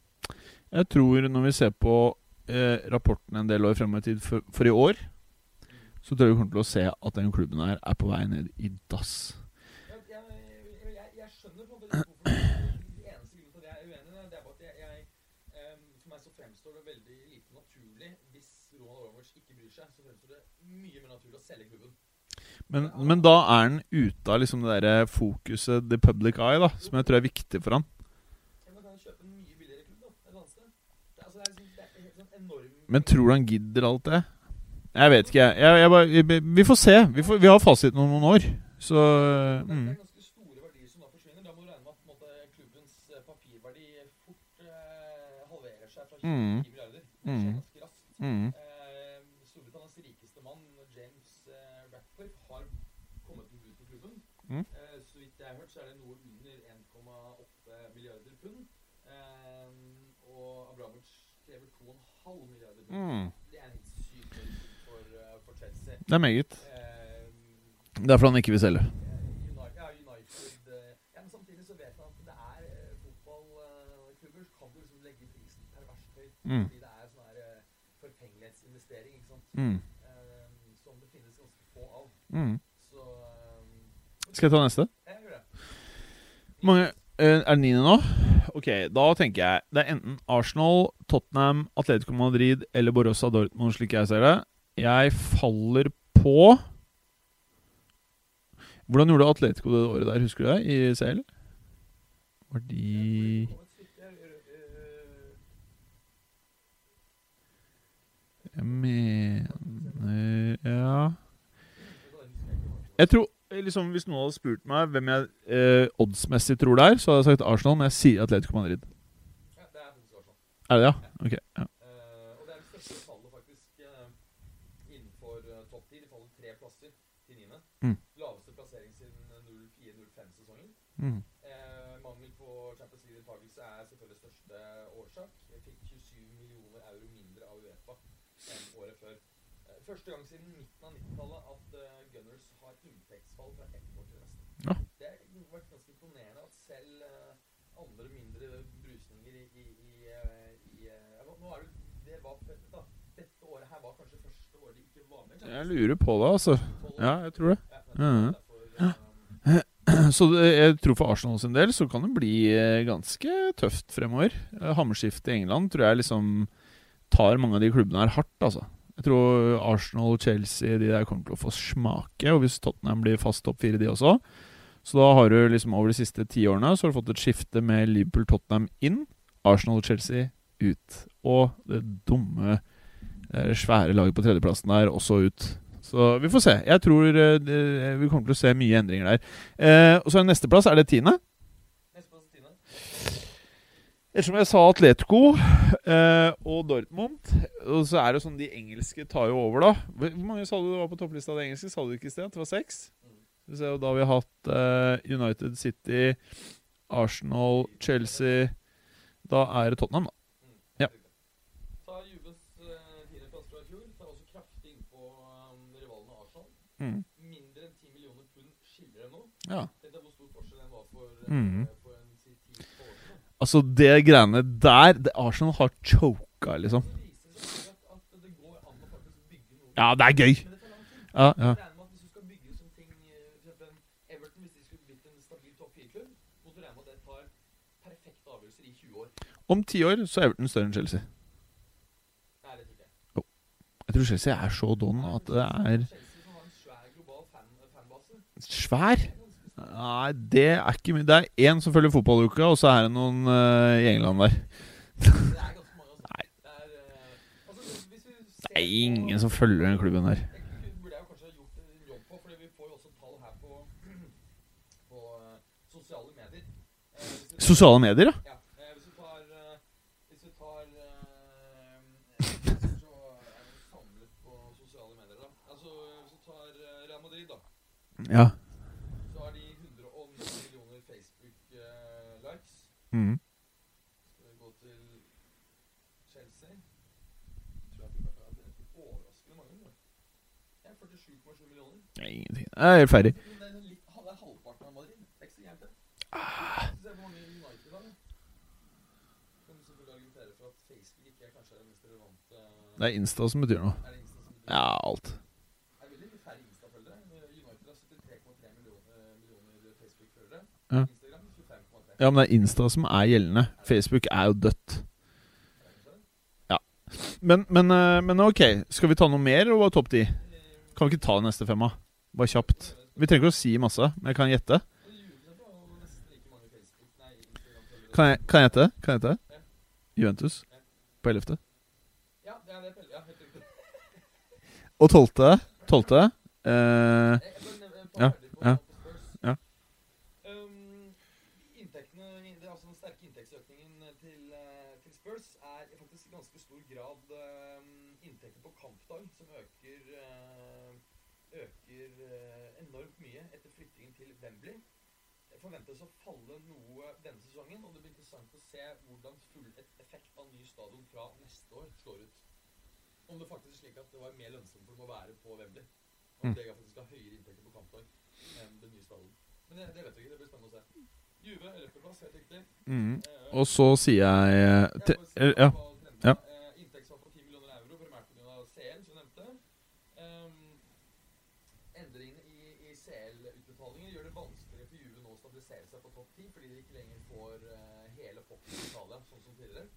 Speaker 3: Jeg tror når vi ser på eh, rapporten en del år fremover i tid for, for i år, så tror jeg vi kommer til å se at den klubben her er på vei ned i dass.
Speaker 4: Jeg, jeg, jeg, jeg skjønner på en måte litt hvorfor Det eneste grunnen til at jeg er uenig, i det, det er bare at jeg, jeg em, For meg så fremstår det veldig lite naturlig hvis Roman Abramovic ikke bryr seg. Så fremstår det mye mer naturlig å selge klubben.
Speaker 3: Men, men da er han ute av liksom det der fokuset, the public eye, da, som jeg tror er viktig for han.
Speaker 4: Men altså, liksom- sånn
Speaker 3: Men tror du han gidder alt det? Jeg vet ikke, jeg. jeg, jeg bare, vi- får se. Vi, får, vi har fasiten om noen år. Så
Speaker 4: Mm.
Speaker 3: mm.
Speaker 4: ganske store verdier som da forsvinner. Da må du regne med at på en måte, klubbens eh, papirverdi fort eh, halverer seg fra 20
Speaker 3: Mm.
Speaker 4: til 10 milliarder. Det skjer
Speaker 3: Mm.
Speaker 4: ganske raskt.
Speaker 3: Mm.
Speaker 4: Eh, Storbritannias rikeste mann, James eh, Ratcliffe, har kommet med bud på klubben.
Speaker 3: Mm.
Speaker 4: Eh, så vidt jeg har hørt, så er det noe under 1,8 milliarder pund. Eh, og Abramovic krever 2,5 milliarder pund.
Speaker 3: Mm.
Speaker 4: Det er meget.
Speaker 3: Det er.
Speaker 4: Eh,
Speaker 3: han ikke vil selge. Mm.
Speaker 4: Fordi det er sånn her eh, forfengelighetsinvestering, ikke sant.
Speaker 3: Mm.
Speaker 4: Eh, som det finnes ganske få av.
Speaker 3: Mm.
Speaker 4: Så
Speaker 3: Skal jeg ta neste?
Speaker 4: jeg gjør det.
Speaker 3: Mange eh, Er det niende nå? Ok, da tenker jeg det er enten Arsenal, Tottenham, Atletico Madrid eller Borussia Dortmund, slik jeg ser det. Jeg faller på Hvordan gjorde Atletico det året der, husker du det? I CL? Var de
Speaker 4: Jeg
Speaker 3: mener Ja Jeg tror liksom, Hvis noen hadde spurt meg hvem jeg eh, oddsmessig tror det er, så hadde jeg sagt Arsenal, men jeg sier Atletico Madrid.
Speaker 4: Ja, det er faktisk Arsenal.
Speaker 3: Er det det, ja? Ok. Ja.
Speaker 4: Eh, og det er det største fallet faktisk eh, innenfor uh, topp 10. De faller tre plasser til niende.
Speaker 3: Mm.
Speaker 4: Laveste plassering siden 04-05-sesongen.
Speaker 3: Mm.
Speaker 4: Eh, mangel på Champions League-deltakelse er selvfølgelig største årsak. Jeg fikk 27 millioner euro mindre av Uefa enn året før. Eh, første gang siden midten av 90-tallet at eh, Gunners har inntektsfall fra ett år til neste.
Speaker 3: Ja.
Speaker 4: Det har vært ganske imponerende at selv eh, andre mindre brusninger i, i, i, eh, i eh, ja, nå- Nå er det det var fett, da. Dette året her var kanskje første året de ikke var med.
Speaker 3: Jeg lurer på det, altså. Ja, jeg tror det.
Speaker 4: Ja, eh,
Speaker 3: Så jeg tror for Arsenal sin del så kan det bli eh, ganske tøft fremover. Eh, Hammerskiftet i England tror jeg liksom tar mange av de klubbene her hardt, altså. Jeg tror Arsenal, Chelsea, de der kommer til å få smake. Og hvis Tottenham blir fast topp fire, de også. Så da har du liksom over de siste ti årene Så har du fått et skifte med Liverpool-Tottenham inn, Arsenal-Chelsea ut. Og det dumme, svære laget på tredjeplassen der også ut. Så vi får se. Jeg tror eh, vi kommer til å se mye endringer der. Eh, og så er nesteplass er det tiende. Ettersom jeg sa Atletico eh, og Dortmund, og så er det sånn de engelske tar jo over, da. Hvor mange sa du det var på topplista av det engelske? Sa du ikke i sted? Det var seks? Vi og Da har vi hatt eh, United City, Arsenal, Chelsea Da er det Tottenham, da. Ja.
Speaker 4: Ta Juves uh, tiendeplass fra i fjor. Ta også kraftig innpå um, rivalene Arsenal.
Speaker 3: Mm.
Speaker 4: Mindre enn 10 millioner pund skiller det nå.
Speaker 3: Ja.
Speaker 4: Tenk deg hvor stor forskjell den var for, mm.
Speaker 3: Mhm.
Speaker 4: for en si, 10 år siden.
Speaker 3: Altså, det greiene der det Arsenal har choka, liksom. Ja, det er gøy. Ja, ja.
Speaker 4: Eh, for eksempel Everton, hvis de skulle blitt en stabil topp 4-klubb, måtte du regne med at det tar perfekte avgjørelser i 20 år.
Speaker 3: Om ti år så er Everton større enn Chelsea.
Speaker 4: Jeg
Speaker 3: tror Chelsea er så don at det er
Speaker 4: Chelsea som har en svær global fan, fanbase.
Speaker 3: Svær. Nei, det er ikke mye. Det er én som følger fotballuka, og så er det noen uh, i England der. Nei.
Speaker 4: Det er,
Speaker 3: ingen som følger den klubben der.
Speaker 4: Sosiale medier, burde jeg jo kanskje ha gjort en jobb på, fordi vi får jo også tall her på, på eh, sosiale medier. Eh, hvis vi-
Speaker 3: Sosiale medier, ja.
Speaker 4: Ja, eh, hvis vi tar eh, Hvis vi tar eh, Så er det samlet på sosiale medier, da. Altså, hvis vi tar eh, Real Madrid, da,
Speaker 3: Ja.
Speaker 4: så har de 109 millioner Facebook-likes.
Speaker 3: Mm.
Speaker 4: Skal vi gå til Chelsea Tror jeg ikke det er overraskende mange. da. Ja, 47,7 millioner.
Speaker 3: Det er ingenting. Jeg er helt ferdig.
Speaker 4: Det er litt, det er halvparten av Madrid. Det er ikke så gærent, det.
Speaker 3: Ah.
Speaker 4: Se hvor mange United har. da. Selvfølgelig argumentere for at Facebook ikke er kanskje den mest relevante
Speaker 3: Det er Insta som betyr noe.
Speaker 4: Er det Insta som betyr
Speaker 3: Ja, alt.
Speaker 4: Det er veldig færre Insta-følgere. Eh, United har 73,3 millioner, eh, millioner Facebook-følgere.
Speaker 3: Ja.
Speaker 4: Instagram 25,3.
Speaker 3: Ja, men det er Insta som er gjeldende. Facebook er jo dødt. Men, men, eh, men ok, skal vi ta noe mer, det topp ti? Kan vi ikke ta neste femma? Bare kjapt. Vi trenger ikke å si masse, men jeg kan gjette. Kan jeg, kan jeg gjette? Kan jeg gjette? Juventus på 11.
Speaker 4: Og tolvte Tolvte eh, Pelle. Ja, helt riktig.
Speaker 3: Og 12. 12. Eh,
Speaker 4: Jeg- jeg bare nevner et par
Speaker 3: Ja,
Speaker 4: ferdig på-
Speaker 3: ja,
Speaker 4: på Spurs.
Speaker 3: ja.
Speaker 4: Um, inntektene, det er altså Den sterke inntektsøkningen til, eh, til Spurs er i faktisk i ganske stor grad um, inntekter på kampdag, som øker, eh, øker eh, enormt mye etter flyttingen til Wembley. Det forventes å falle noe denne sesongen, og det blir interessant å se hvordan full effekt av ny stadion fra neste år slår ut. Om det faktisk er slik at det var mer lønnsomt for dem å være på Wembley. Om
Speaker 3: Mm.
Speaker 4: det faktisk har høyere inntekter på kampdag enn den nye stadion. Men det, det vet vi ikke. Det blir spennende å se. Juve, 11.-plass, helt riktig.
Speaker 3: mm.
Speaker 4: Eh,
Speaker 3: Og så sier jeg jeg eh, Ja. Ja.
Speaker 4: Eh, Inntektsfall på 10 millioner euro, primært pga. CL, som jeg nevnte. Um, endringene i, i CL-utbetalinger gjør det vanskeligere for Juve nå å stabilisere seg på topp 10, fordi de ikke lenger får eh, hele potten i Italia, sånn som tidligere.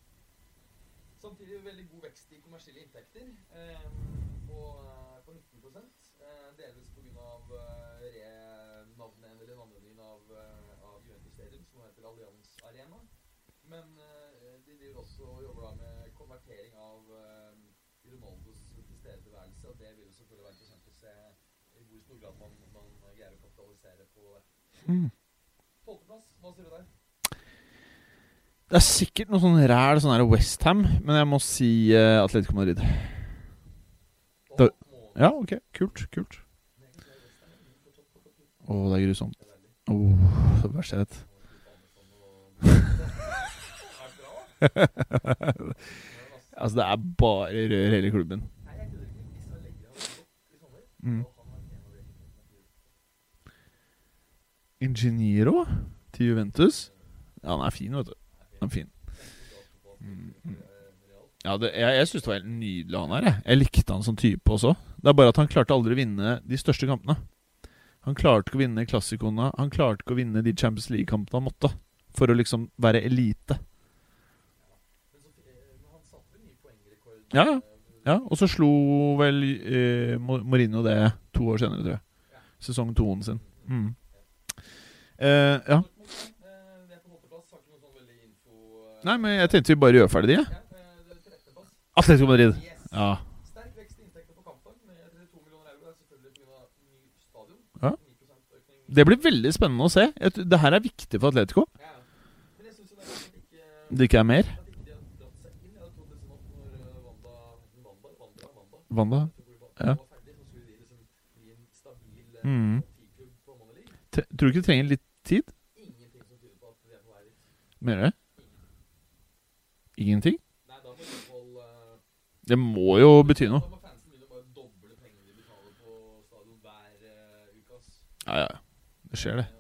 Speaker 4: Samtidig veldig god vekst i kommersielle inntekter eh, på, eh, på 19 eh, delvis pga. Uh, renavnet eller navnendringen av, eh, av Juventus Stadium, som heter Allianz Arena. Men eh, de driver også og jobber da med konvertering av uh, Ronaldos tilstedeværelse, og det vil jo selvfølgelig være interessant å se i hvor stor grad man, man greier å kapitalisere på.
Speaker 3: Mm.
Speaker 4: Tolvteplass, hva sier du der?
Speaker 3: Det er sikkert noe sånn ræl sånn her Westham, men jeg må si uh, Atletico Madrid. Da- Ja, ok. Kult. Kult. Å, det er grusomt. Å, det verste jeg vet. altså, det er bare rør hele klubben. Mm. Ingeniero? Til Juventus? Ja, han er fin, vet du. Han er fin. Mm, mm. Ja, det, jeg jeg syns det var helt nydelig han her. Jeg. jeg likte han som type også. Det er bare at han klarte aldri å vinne de største kampene. Han klarte ikke å vinne klassikoene. Han klarte ikke å vinne de Champions League-kampene han måtte. For å liksom være elite. Ja, ja. og så slo vel eh, Mo- Mourinho det to år senere, tror jeg. Sesong toen sin. Mm. Eh, ja.
Speaker 4: Det er på åttendeplass. Har ikke noe sånn veldig info eh,
Speaker 3: Nei, men jeg tenkte vi bare gjør ferdig de.
Speaker 4: Ja.
Speaker 3: Atletico Madrid.
Speaker 4: Yes.
Speaker 3: Ja.
Speaker 4: Sterk vekst i inntekter på kampen. med 2 millioner euro. Er selvfølgelig pga. ny stadion.
Speaker 3: Ja. Det blir veldig spennende å se. Det her er viktig for Atletico.
Speaker 4: Ja. Men jeg synes det er at ikke
Speaker 3: Det ikke er mer.
Speaker 4: Liksom eh, Wanda
Speaker 3: ja.
Speaker 4: liksom eh,
Speaker 3: Mm. Tror du ikke det trenger litt tid?
Speaker 4: Er.
Speaker 3: Mener du det? Ingenting?
Speaker 4: Eh,
Speaker 3: Det må jo bety noe.
Speaker 4: Eh.
Speaker 3: Ja, ja. Det skjer, det.
Speaker 4: Eh,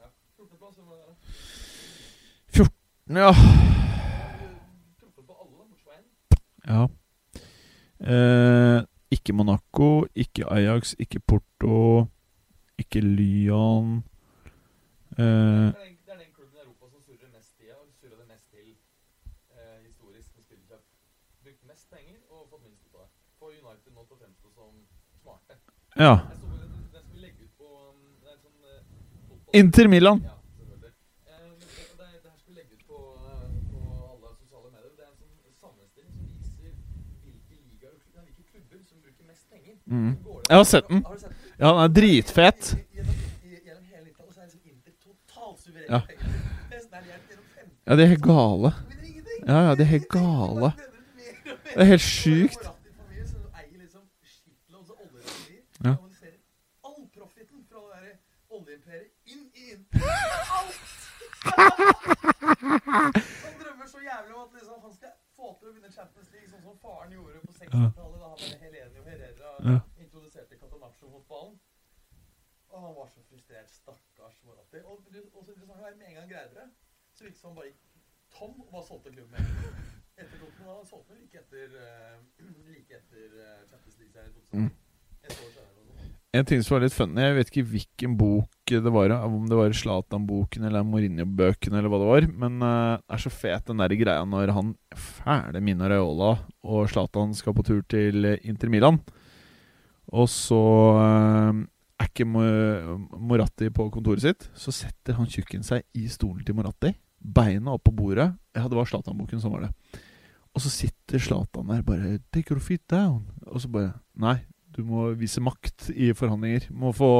Speaker 4: ja, 14.-plass, hvem var det? da?
Speaker 3: Ja.
Speaker 4: Truffet på alle, da, bortsett fra én.
Speaker 3: ja. Eh, ikke Monaco, ikke Ajax, ikke Porto, ikke Lyon eh,
Speaker 4: Gjennom,
Speaker 3: Inter Milan. Mm. Jeg har sett
Speaker 4: suverene
Speaker 3: Ja. den er dritfet. Ja. Ja, de er helt gale. Ja, ja, de er helt gale. Det er helt sjukt.
Speaker 4: familie som eier liksom shitloads av oljeraffinerier.
Speaker 3: Ja.
Speaker 4: Kanaliserer all profitten fra det derre oljeimperiet inn i Inter. Alt! Han drømmer så jævlig om at liksom, han skal få til å vinne Champions League, sånn som faren gjorde på 60-tallet, da han med Helenio Herrera
Speaker 3: Ja.
Speaker 4: introduserte Catanacho-fotballen. Og han var så frustrert. Stakkars Moratti. Og det også interessant er med en gang greide det, så virket det som han bare gikk tom og bare solgte klubben med. Etter Dortmund han solgte den like etter, eh, like etter eh, Champions League-serien i 2000.
Speaker 3: Mm.
Speaker 4: Et år senere.
Speaker 3: En ting som var litt funny, jeg vet ikke hvilken bok det var, om det var Zlatan-boken eller Mourinho-bøkene eller hva det var, men det det er så fet den der greia når han fæle Mina Raiola og Zlatan skal på tur til eh, Inter Milan, og så uh, er ikke Moratti på kontoret sitt, så setter han tjukken seg i stolen til Moratti, beina opp på bordet, ja det var Zlatan-boken som var det, og så sitter Zlatan der bare 'Take your feet down', og så bare 'Nei, du må vise makt i forhandlinger. Må få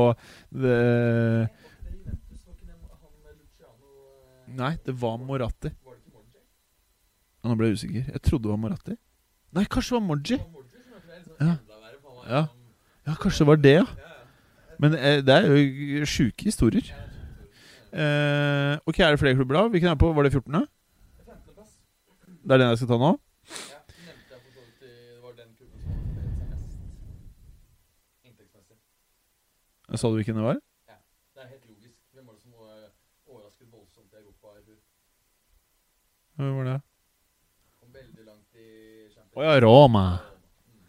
Speaker 3: det Nei, det var Moratti. Nå ble jeg usikker. Jeg trodde det var Moratti. Nei, kanskje det var Moji. Ja. Ja. Ja, kanskje det var det, ja. Men eh, det er jo sjuke historier. Eh, ok, er det flere klubber da? Hvilken er på? Var det 14.?
Speaker 4: 15.-plass.
Speaker 3: Det er den jeg skal ta nå?
Speaker 4: Ja, nevnte jeg for så vidt i- Det var den klubben som har forbedret seg mest inntektsmessig.
Speaker 3: Sa du hvilken det var?
Speaker 4: Ja, Det er helt logisk. Hvem var det som eh, overrasket voldsomt i Europa i fjor?
Speaker 3: Hvem var det?
Speaker 4: Kom veldig langt i Champions
Speaker 3: Å ja, Roma.
Speaker 4: Mm.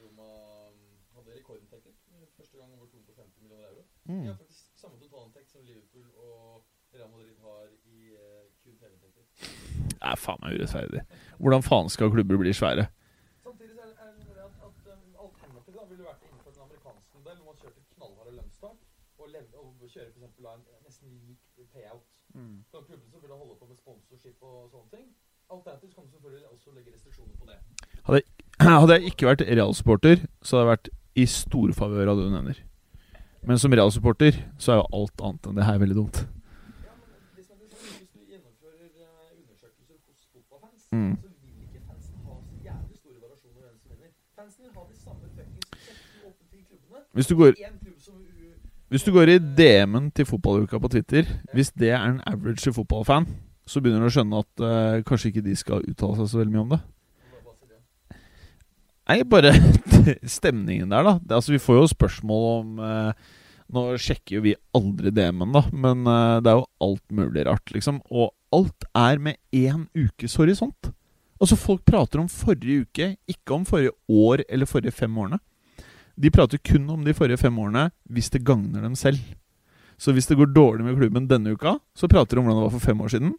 Speaker 4: Roma mm, hadde rekordinntekt. Første gang over 250 millioner euro. De
Speaker 3: Mm.
Speaker 4: har faktisk samme totalinntekt som Liverpool og Real Madrid har i eh, kun TV-inntekter.
Speaker 3: Det er faen meg urettferdig. Hvordan faen skal klubber bli svære?
Speaker 4: Samtidig så er er det noe med at, at um, alternativet da ville vært innenfor den amerikanske modell, hvor man kjørte knallharde lønnstak og, lev- og kjører ha en nesten lik payout. Kan klubben selvfølgelig holde på med sponsorship og sånne ting. Alternativt kan du selvfølgelig også legge restriksjoner på det.
Speaker 3: Hadde jeg ikke vært Real-supporter, så hadde jeg vært i stor favør av det du nevner. Men som Real-supporter så er jo alt annet enn det her veldig dumt.
Speaker 4: Ja, men er hvis du gjennomfører eh, undersøkelser hos fotballfans,
Speaker 3: Mm.
Speaker 4: så vil ikke fansen ha så jævlig store variasjoner hvem som vinner. Fansen vil ha de samme fuckings 17-8-10 klubbene.
Speaker 3: Hvis du går
Speaker 4: En
Speaker 3: Hvis du går i DM-en til fotballuka på Twitter, hvis det er en average fotballfan, så begynner du å skjønne at uh, kanskje ikke de skal uttale seg så veldig mye om det. Nei, bare stemningen der, da. Det, altså, vi får jo spørsmål om uh, Nå sjekker jo vi aldri DM-en, da, men uh, det er jo alt mulig rart, liksom. Og alt er med én ukes horisont. Altså, folk prater om forrige uke, ikke om forrige år eller forrige fem årene. De prater kun om de forrige fem årene hvis det gagner dem selv. Så hvis det går dårlig med klubben denne uka, så prater de om hvordan det var for fem år siden.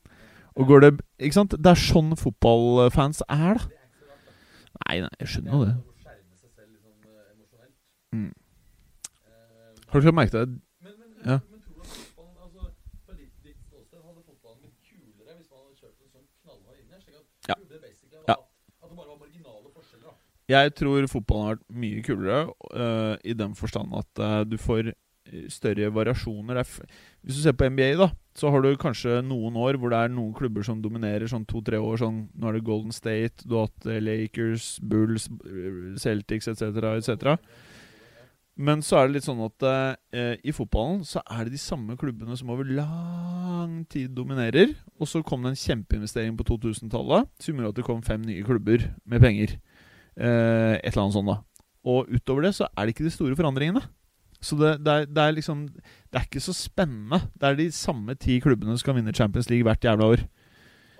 Speaker 3: Og går det Ikke sant? Det er sånn fotballfans er, da. Nei, nei, jeg skjønner jo det. Mm. Har du ikke merket det? Ja.
Speaker 4: men tror du at fotballen altså, Fra ditt, ditt ståsted hadde fotballen blitt kulere hvis man hadde kjørt en sånn knallhard linje? Slik at
Speaker 3: Ja.
Speaker 4: det basically hadde
Speaker 3: Ja.
Speaker 4: hatt At det bare var marginale forskjeller? da
Speaker 3: Jeg tror fotballen har vært mye kulere, uh, i den forstand at uh, du får øh, større variasjoner. Er Hvis du ser på NBA, da, så har du kanskje noen år hvor det er noen klubber som dominerer sånn to-tre år. Sånn, nå er det Golden State, du har hatt eh, Lakers, Bulls, Celtics etc., etc. Men så er det litt sånn at eh, i fotballen så er det de samme klubbene som over lang tid dominerer. Og så kom det en kjempeinvestering på 2000-tallet som gjorde at det kom fem nye klubber med penger. Eh, et eller annet sånt, da. Og utover det så er det ikke de store forandringene. Så det, det, er, det er liksom Det er ikke så spennende. Det er de samme ti klubbene som kan vinne Champions League hvert jævla år.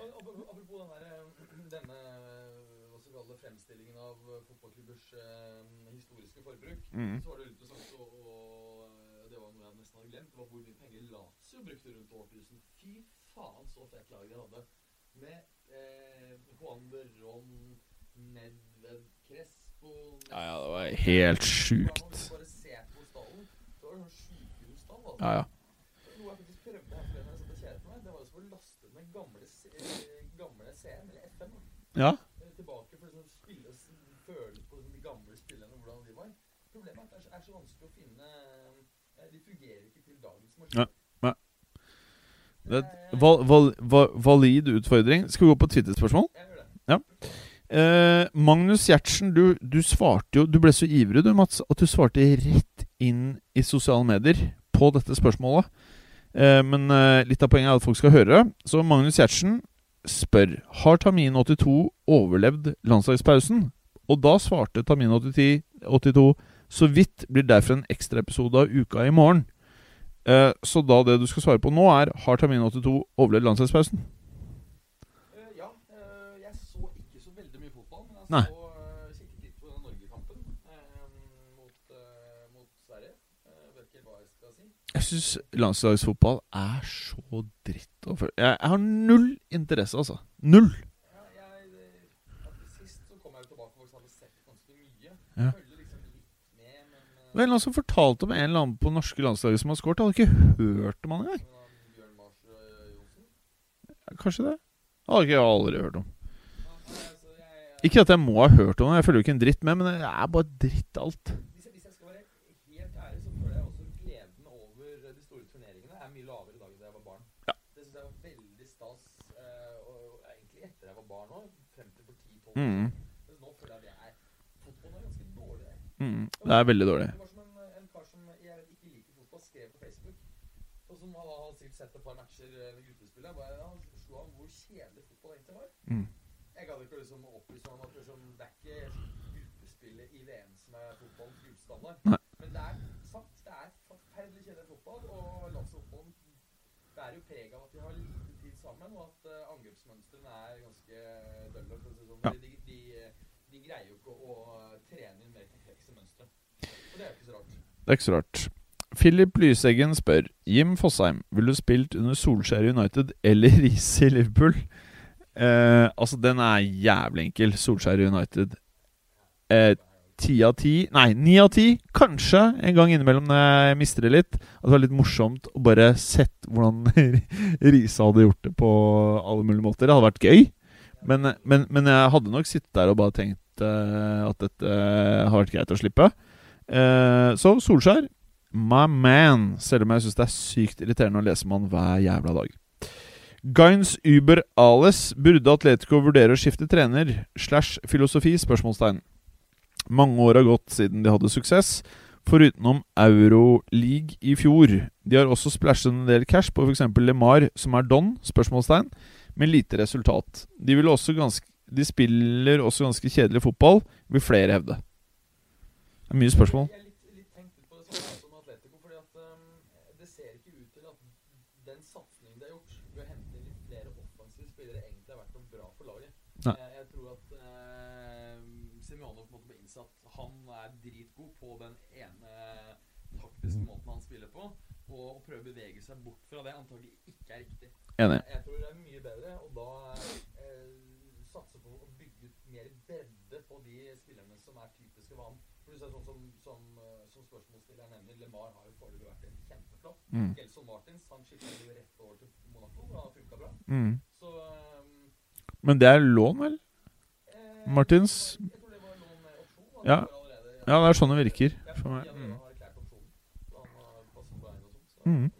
Speaker 4: Apropos den der, eh, denne hva skal vi kalle fremstillingen av eh, fotballklubbers eh, historiske forbruk,
Speaker 3: Mm.
Speaker 4: så var det jo interessant å, å eh, Det var noe jeg nesten hadde glemt. Det var hvor mye penger Lazio brukte rundt årtusen. Fy faen, så fett lag de hadde. Med eh, Juan Berron, Nedved, Crespo
Speaker 3: Ja, ja, det var helt sjukt.
Speaker 4: Bare se på stallen. Så var det sånn sjukehusstall. Altså.
Speaker 3: Ja, ja.
Speaker 4: Noe jeg faktisk prøvde her forleden da jeg satt og kjedet meg, det var jo å laste ned
Speaker 3: ja.
Speaker 4: tilbake for liksom spille føle på de gamle spillerne hvordan de var. Problemet er at det er så- vanskelig å finne De fungerer ikke til dagens maskin.
Speaker 3: Ja, ja. Det er val, val, val, valid utfordring. Skal vi gå på Twitter-spørsmål?
Speaker 4: Det.
Speaker 3: Eh, Magnus Gjertsen, du, du svarte jo Du ble så ivrig du, Mats, at du svarte rett inn i sosiale medier på dette spørsmålet. Eh, men eh, litt av poenget er at folk skal høre. Så Magnus Gjertsen spør Har Tamin82 overlevd landslagspausen. Og da svarte Tamin82 så vidt blir derfor en ekstraepisode av Uka i morgen. Eh, så da det du skal svare på nå, er Har Tamin82 overlevd landslagspausen?
Speaker 4: Eh, ja, eh, jeg så ikke så veldig mye fotball, men jeg
Speaker 3: Nei.
Speaker 4: så uh, kikket litt på den Norgekampen eh, mot, eh, mot Sverige. Eh, ikke hva jeg skal si.
Speaker 3: Jeg syns landslagsfotball er så dritt å følge. Jeg, jeg har null interesse, altså. Null!
Speaker 4: Ja, jeg, eh, sist så kom jeg tilbake og hadde sett ganske mye.
Speaker 3: Ja.
Speaker 4: Liksom litt med, men
Speaker 3: Det var en eller annen som fortalte om en eller annen på norske landslaget som har skåret. Jeg hadde ikke hørt om han engang.
Speaker 4: eh,
Speaker 3: Kanskje det? Det hadde ikke jeg aldri hørt om.
Speaker 4: ja, nei, altså, jeg, jeg,
Speaker 3: Ikke at jeg må ha hørt om det, jeg følger jo ikke en dritt med, men det er bare dritt alt.
Speaker 4: hvis, jeg, skal være helt ærlig, så føler jeg også gleden over de store turneringene mye lavere i dag da jeg var barn. Det syns jeg var veldig stas, og egentlig etter jeg var barn òg, frem til for 10-12 år.
Speaker 3: Mm. Mm. Det er veldig dårlig.
Speaker 4: Det var som en, en kar som jeg ikke liker fotball, skrev på Facebook. Og som har sikkert sett et par matcher eh, med guttespillet. Bare, han slo av hvor kjedelig fotball egentlig var.
Speaker 3: Mm.
Speaker 4: Jeg gadd ikke å liksom opplyse ham om at liksom, det er ikke guttespillet i VM som er fotballens gullstandard.
Speaker 3: Nei.
Speaker 4: Men det er sagt, det er forferdelig kjedelig fotball. Og landsfotballen bærer jo preg av at de har lite tid sammen, og at uh, angrepsmønstrene er ganske dølle. For å si sånn.
Speaker 3: Ja.
Speaker 4: De, de, de greier jo ikke å trene inn mer komplekse mønstre. Og det er jo ikke så rart.
Speaker 3: Det er ikke så rart. Philip Lyseggen spør Jim Fosheim, ville du spilt under Solskjær United eller Riise i Liverpool? Eh, altså, den er jævlig enkel. Solskjær United. Eh, Ti av ti Nei, ni av ti. Kanskje en gang innimellom når jeg mister det litt. At det var litt morsomt å bare sett hvordan Risa hadde gjort det på alle mulige måter. Det hadde vært gøy. Men, men, men jeg hadde nok sittet der og bare tenkt uh, at dette har vært greit å slippe. Uh, så Solskjær, my man. Selv om jeg syns det er sykt irriterende å lese om han hver jævla dag. Gains Uber Ales burde Atletico vurdere å skifte trener slash filosofi? spørsmålstegn. Mange år har gått siden de hadde suksess, forutenom Euroleague i fjor. De har også splæsjet en del cash på f.eks. LeMar, som er don, spørsmålstegn, med lite resultat. De, ganske, de spiller også ganske kjedelig fotball, vil flere hevde. Det er mye spørsmål.
Speaker 4: Jeg er litt, litt tenkt ut på det samme som Atletico, fordi at signingen de har gjort, ved å hente inn litt flere offensive spillere, egentlig har vært noe bra for laget.
Speaker 3: Nei.
Speaker 4: Jeg, jeg tror at eh, Semjonov på en måte må innse at han er dritgod på den ene taktiske måten han spiller på, og å prøve å bevege seg bort fra det antagelig ikke er riktig.
Speaker 3: Enig.
Speaker 4: Jeg tror det er mye bedre å da eh, satse på å bygge ut mer bredde på de spillerne som er typiske for ham. For du ser sånn som, som, eh, som spørsmålsstilleren nevner, LeMar har jo foreløpig vært en kjempeflopp.
Speaker 3: Mm.
Speaker 4: Gelson Martins han skiftet jo rett over til Monaco, og har funka bra.
Speaker 3: Mm.
Speaker 4: Så um,
Speaker 3: Men det er lån, vel?
Speaker 4: eh,
Speaker 3: Martins?
Speaker 4: Jeg tror det var lån opsjon.
Speaker 3: Ja.
Speaker 4: allerede-
Speaker 3: Ja, det er sånn det virker
Speaker 4: Ja,
Speaker 3: for meg.
Speaker 4: Mm.
Speaker 3: Mm.
Speaker 4: har erklært opsjonen. Så han har passet på veien og sånt. Så,
Speaker 3: Mm.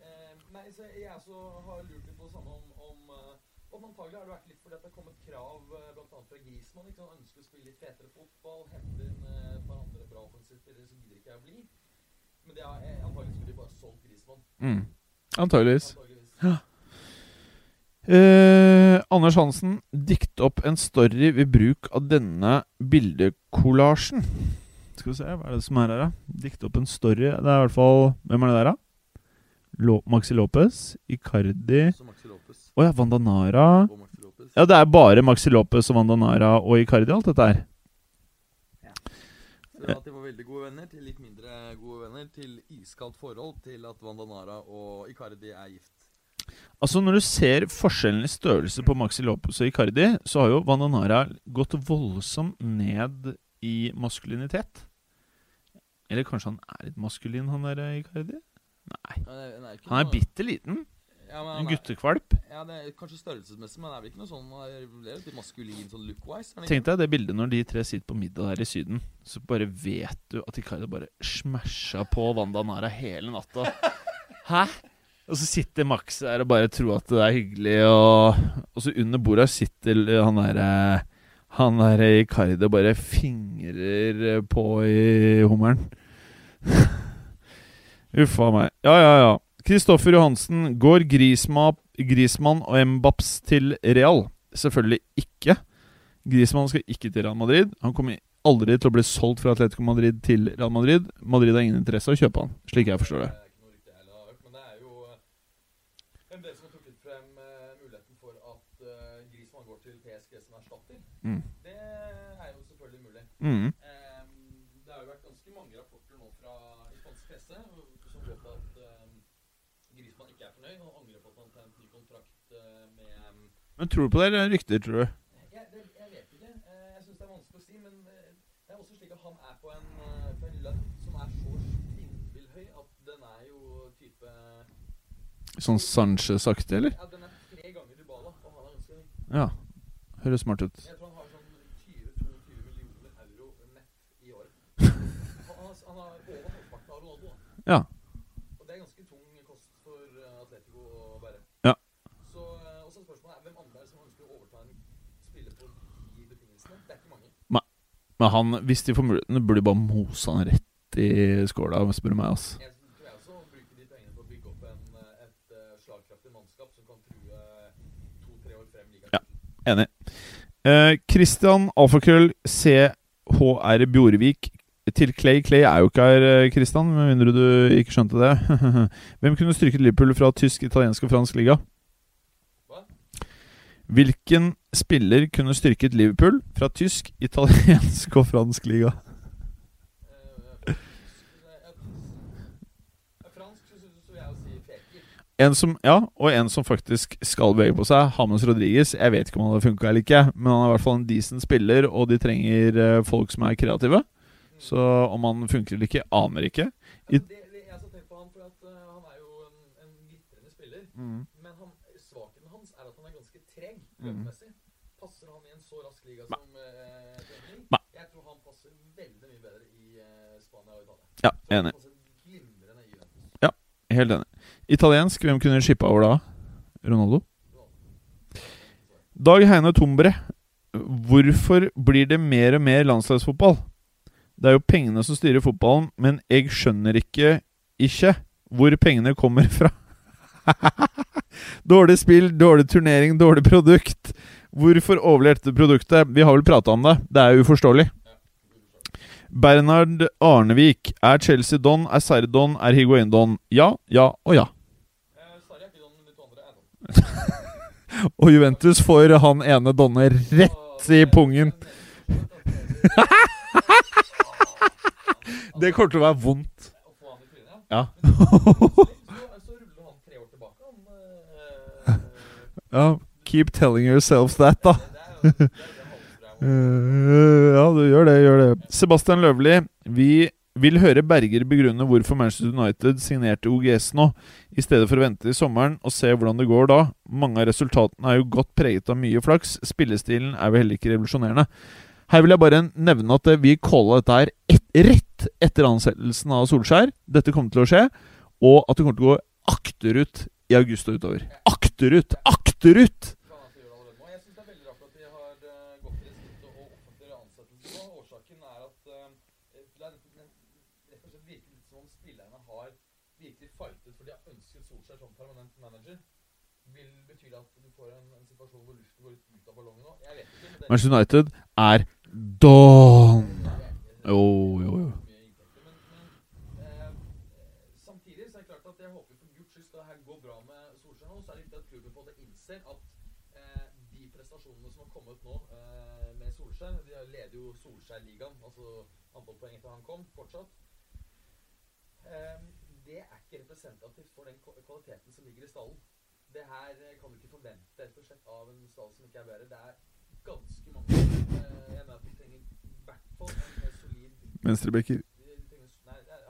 Speaker 4: Eh, nei, så jeg også har lurt litt på det samme om, om eh, om antagelig har det vært litt fordi at det har kommet krav eh, blant annet fra Griezmann. Ikke sant? Han ønsker å spille litt fetere fotball, hente inn eh, et par andre bra offensive spillere, så gidder ikke jeg å bli. Men det er eh, antagelig skulle de bare solgt Griezmann.
Speaker 3: Mm. Antageligvis.
Speaker 4: Antageligvis.
Speaker 3: Eh, Anders Hansen, dikt opp en story ved bruk av denne bildekollasjen. Skal vi se, hva er det som er her, da? Dikt opp en story. Det er i hvert fall Hvem er det der, da? Lo Maxi Lopez, Icardi Å
Speaker 4: oh,
Speaker 3: ja, Vandanara.
Speaker 4: og.
Speaker 3: Ja, det er bare Maxi Lopez og Vandanara og Icardi, alt dette her.
Speaker 4: Fra at de var veldig gode venner, til litt mindre gode venner, til iskaldt forhold, til at Vandanara og Icardi er gift.
Speaker 3: Altså Når du ser forskjellen i størrelse på Maxi Lopez og Icardi, så har jo Vandanara gått voldsomt ned i maskulinitet. Eller kanskje han er litt maskulin, han der Icardi? Nei.
Speaker 4: Han er
Speaker 3: bitte liten.
Speaker 4: Ja, men
Speaker 3: En guttekvalp.
Speaker 4: ja, det er kanskje størrelsesmessig, men det er vel ikke noe sånn vel litt maskulin sånn look-wise?
Speaker 3: Tenk deg det bildet når de tre sitter på middag her i Syden. Så bare vet du at Ikaida bare smasha på Vandanara hele natta. Hæ? Og så sitter Max der og bare tror at det er hyggelig, og, og så under bordet sitter han derre Han der Icardi bare fingrer på i hummeren. Uffa meg. Ja, ja, ja. Kristoffer Johansen. Går Grisma, Grismann og Mbaps til Real? Selvfølgelig ikke. Griezmann skal ikke til Real Madrid. Han kommer aldri til å bli solgt fra Atletico Madrid til Real Madrid. Madrid har ingen interesse av å kjøpe han, slik jeg forstår det.
Speaker 4: Det er jo selvfølgelig mulig. Mm har hørt, men det er jo eh, en del som har trukket frem eh, muligheten for at uh, Griezmann går til PSG som erstatter.
Speaker 3: Mm.
Speaker 4: Det er jo selvfølgelig mulig.
Speaker 3: Mm.
Speaker 4: Ehm, det har jo vært ganske mange rapporter nå fra i spansk presse som går på at um, Griezmann ikke er fornøyd og angrer på at han tegnet ny kontrakt eh, med ehm,
Speaker 3: Men tror du på det, eller rykter, tror du?
Speaker 4: jeg, det, jeg vet ikke. Eh, jeg syns det er vanskelig å si. Men eh, det er også slik at han er på en, eh, på en lønn som er så spinnvill at den er jo type
Speaker 3: Sånn Sanchez-aktig, eller?
Speaker 4: Ja, den er tre ganger Dybala, og han er ganske høy.
Speaker 3: Ja. Høres smart ut.
Speaker 4: Jeg tror han har sånn 20-22 millioner euro nett i året. Han, han, han har over halvparten av Ronaldo.
Speaker 3: Ja.
Speaker 4: Og det er ganske tung kost for eh, Atletico å bære.
Speaker 3: Ja.
Speaker 4: Så, eh, og så er spørsmålet er hvem andre er det som ønsker å overta en spiller på de betingelsene. Det er ikke mange.
Speaker 3: Men han, hvis de får muligheten, burde de bare mose han rett i skåla, spør du meg. altså
Speaker 4: eh, eh,
Speaker 3: Ja. Enig. Eh, Christian Alfakrøll CHR Bjorvik til Clay. Clay er jo ikke her, Kristian, Christian, med mindre du ikke skjønte det. Hvem kunne stryket Liverpool fra tysk, italiensk og fransk liga? Hvilken spiller kunne styrket Liverpool fra tysk, italiensk og fransk liga? En som, ja, og en som faktisk skal bevege på seg. Hames Rodriguez. Jeg vet ikke om han hadde funka eller ikke, men han er i hvert fall en decent spiller, og de trenger eh, folk som er kreative. Så om han funker eller ikke, aner ikke. I-
Speaker 4: Altså, Passer han i en så rask liga som
Speaker 3: Nei.
Speaker 4: Jeg tror han passer veldig mye bedre i eh, Spania og Italia.
Speaker 3: Ja,
Speaker 4: Så han
Speaker 3: enig.
Speaker 4: passer glimrende i Juventus.
Speaker 3: Helt enig. Italiensk, hvem kunne shippa over da? Ronaldo? Dag Heine Tombre. Hvorfor blir det mer og mer landslagsfotball? Det er jo pengene som styrer fotballen, men jeg skjønner ikke ikke hvor pengene kommer fra. dårlig spill, dårlig turnering, dårlig produkt. Hvorfor overlevde produktet? Vi har vel prata om det. Det er uforståelig. Bernhard Arnevik. Er Chelsea don? Er Sarri don? Er Higuain don? Ja, ja og ja. Og Juventus får han ene Donne rett i pungen. Det kommer til å være vondt. Ja.
Speaker 4: så, så ruller han tre år tilbake. Han, eh,
Speaker 3: ja. Keep telling yourself that, da.
Speaker 4: jo.
Speaker 3: Eh, ja, du gjør det, gjør det. Sebastian Løvli, vi vil høre Berger begrunne hvorfor Manchester United signerte OGS nå, i stedet for å vente til sommeren og se hvordan det går da. Mange av resultatene er jo godt preget av mye flaks. Spillestilen er vel heller ikke revolusjonerende. Her vil jeg bare nevne at eh, vi calla dette her et, rett etter ansettelsen av Solskjær. Dette kommer til å skje, og at det kommer til å gå akterut i august og utover. Akterut! Akterut!
Speaker 4: Altså er eh, er eh, er
Speaker 3: Manchester United er done. Jo, jo, jo.
Speaker 4: mye inntekter, Men, men eh, samtidig så er det klart at jeg skyld skal det her gå bra med Solskjær nå. Så er det viktig at klubben på måte innser at eh, de prestasjonene som har kommet nå eh, med Solskjær De leder jo Solskjær-ligaen, altså antall poeng etter han kom, fortsatt. Eh, det er ikke representativt for den kvaliteten som ligger i stallen. Det her eh, kan du ikke forvente rett og slett av en stall som ikke er bedre. Det er ganske mange eh, Jeg mener at vi trenger i hvert fall en solid det er,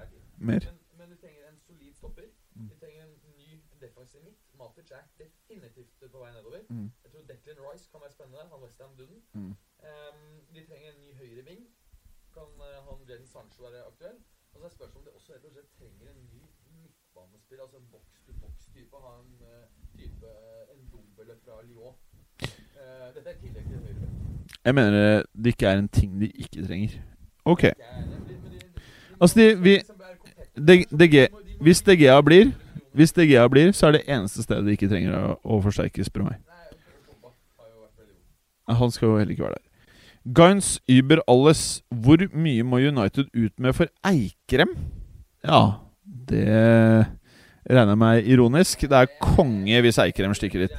Speaker 4: er det.
Speaker 3: Mer.
Speaker 4: Men, men du trenger en solid stopper. Vi trenger en ny defensiv midt. Matic er definitivt på vei nedover.
Speaker 3: Mm.
Speaker 4: Jeg tror Declan Rice kan være spennende. Han Westham-duden.
Speaker 3: Mm.
Speaker 4: Um, vi trenger en ny høyre ving. Kan uh, han Jaden Sancho være aktuell? Og så er spørsmålet om de også rett og slett trenger en ny midtbanespiller. Altså en boks-to-boks-type. Ha en uh, type uh, en dombele fra Lyon. Uh, dette er i tillegg til høyre.
Speaker 3: Jeg mener eh, det ikke er en ting de ikke trenger. Ok.
Speaker 4: De- de-
Speaker 3: Altså, de- vi- De- DG
Speaker 4: de de
Speaker 3: Hvis DGA blir Hvis DGA blir, så er det eneste stedet de ikke trenger å, å forsterke, spør meg. Han skal jo heller ikke være der. Guns Uber alles. Hvor mye må United ut med for Eikrem? Ja, det regner jeg meg ironisk. Det er konge hvis Eikrem stikker
Speaker 4: med,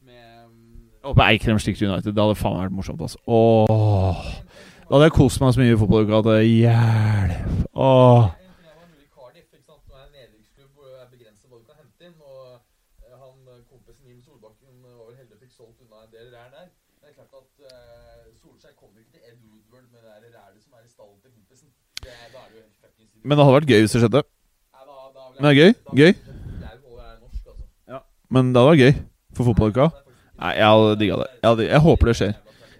Speaker 4: med mm,
Speaker 3: Håper Eikrem stikker til United. Det hadde faen vært morsomt. Altså. Åh. Da hadde jeg kost meg så mye i fotballuka at hjelp. Åh.
Speaker 4: Men det
Speaker 3: hadde vært gøy hvis det skjedde. Men det er gøy, gøy. Men det hadde vært gøy for fotballuka. Nei, jeg hadde digga det. Jeg, hadde, jeg håper det skjer.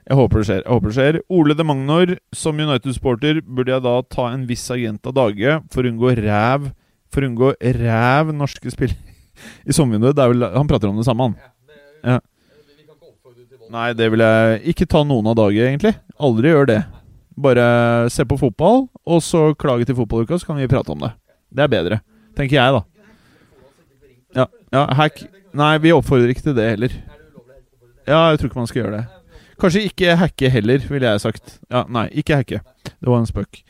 Speaker 3: Jeg håper det skjer. jeg håper det skjer Ole de Magnor, som United-supporter burde jeg da ta en viss agent av dage for å unngå ræv For å unngå ræv norske spillere i sommervinduet. Er han prater om det samme, han.
Speaker 4: Ja, det.
Speaker 3: Nei, det vil jeg ikke ta noen av dage, egentlig. Aldri gjør det. Bare se på fotball, og så klage til fotballuka, så kan vi prate om det. Det er bedre, tenker jeg, da. Ja, ja hack Nei, vi oppfordrer ikke til det heller.
Speaker 4: Er?
Speaker 3: Ja, jeg tror ikke man skal gjøre det. Kanskje ikke hacke heller, ville jeg sagt. Ja, Nei, ikke hacke. Det var en spøk.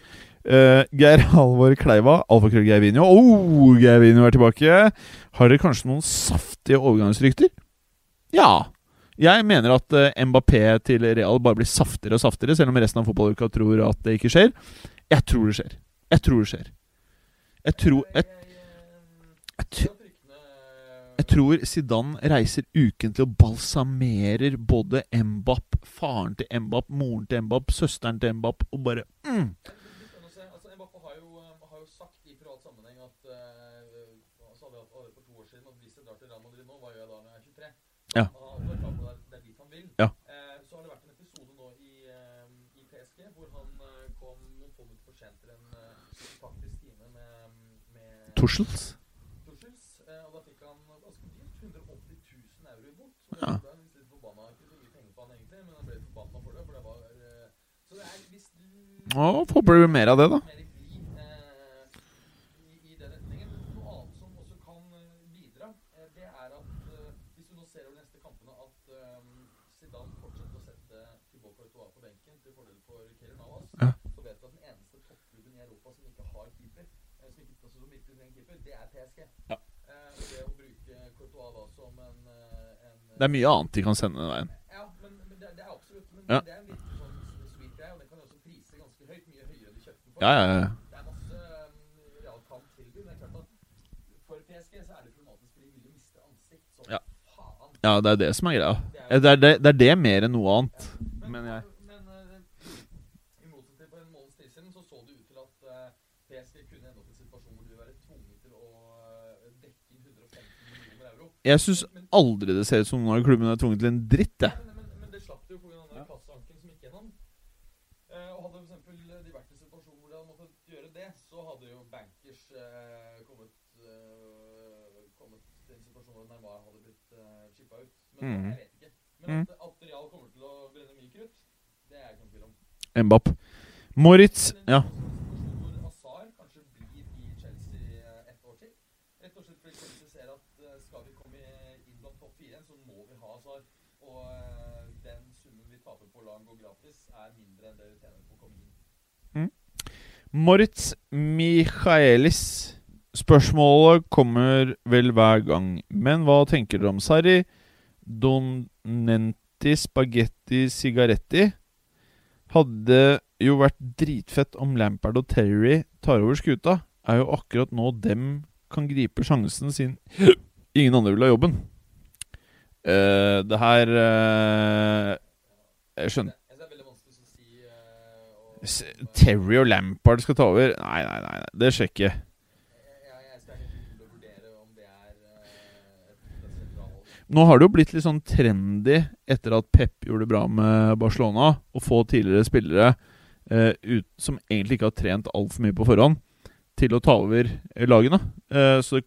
Speaker 3: Uh, Geir Halvor Kleiva, alfakrøll Geivinho. Oh, Geivinho er tilbake. Har dere kanskje noen saftige overgangsrykter? Ja. Jeg mener at uh, Mbappé til Real bare blir saftigere og saftigere, selv om resten av fotballuka tror at det ikke skjer. Jeg tror det skjer. Jeg tror det skjer. Jeg tror Jeg, jeg, tr- jeg tror Zidane reiser ukentlig og balsamerer både Mbapp, faren til Mbapp, moren til Mbapp, søsteren til Mbapp, og bare mm.
Speaker 4: Mbappé har jo, har jo sagt i privat sammenheng at hadde jeg hatt det år siden at hvis jeg drar til Real Madrid nå, hva gjør jeg da når jeg 23?
Speaker 3: Ja. Ja.
Speaker 4: Eh, så har det vært en episode nå i, eh, i PSG hvor han eh, kom noen få minutter for sent til en faktisk time med, med
Speaker 3: Tussels?
Speaker 4: Tuchels, eh, og da fikk han ganske dyrt. 180 000 euro i bot. Så
Speaker 3: Ja.
Speaker 4: da ble han litt forbanna. Ikke så mye penger på han egentlig, men han ble forbanna for det. For det var eh, Så det er hvis du
Speaker 3: håper det blir mer av det, da.
Speaker 4: og Det
Speaker 3: er mye annet de kan sende den veien.
Speaker 4: Ja, men, men det, det er absolutt Men
Speaker 3: Ja.
Speaker 4: det er miste ansikt som
Speaker 3: Ja.
Speaker 4: faen.
Speaker 3: Ja, det er det som er greia. Eh, Det er det, det er det mer enn noe annet.
Speaker 4: Men,
Speaker 3: mener jeg-
Speaker 4: men eh, i motsetning til for en måneds tid siden, så så det ut til at eh, PSG kunne ende opp i en situasjon hvor de ville være tvunget til å eh, dekke inn 150 millioner euro.
Speaker 3: Jeg syns aldri det ser ut som noen av klubbene er tvunget til en dritt, jeg.
Speaker 4: Men, men, men det slapp de jo pga. kasseanken som gikk gjennom. Eh, og hadde f.eks. de vært i en situasjon hvor de hadde måttet gjøre det, så hadde jo bankers eh, kommet, eh, kommet til en situasjon hvor Neymar hadde blitt eh, chippa ut. Men
Speaker 3: mm.
Speaker 4: jeg vet ikke. Men at, at Real kommer til å brenne mye krutt, det er jeg ikke noen tvil om.
Speaker 3: Mbapp. Moritz Ja.
Speaker 4: en situasjon hvor Hazard kanskje blir i Chelsea eh, ett år til. Rett og slett fordi Chelsea ser at eh, skal vi komme inn blant topp fire, så må vi ha Hazard. Og eh, den summen vi taper på å la han gå gratis, er mindre enn det vi tjener på å komme inn.
Speaker 3: Moritz Michaelis. Spørsmålet kommer vel hver gang, men hva tenker dere om Sarri? Donenti Spagetti Sigaretti? Hadde jo vært dritfett om Lampard og Terry tar over skuta. Er jo akkurat nå dem kan gripe sjansen sin ingen andre vil ha jobben. Uh, det her uh, Jeg skjønner
Speaker 4: Jeg synes det er veldig vanskelig å si eh, og-
Speaker 3: S-
Speaker 4: om, eh,
Speaker 3: Terry og Lampard skal ta over? Nei, nei, nei, nei. det skjer ikke. Nå har det jo blitt litt sånn trendy etter at Pep gjorde det bra med Barcelona, å få tidligere spillere eh, ut, som egentlig ikke har trent altfor mye på forhånd, til å ta over eh, lagene. Eh, så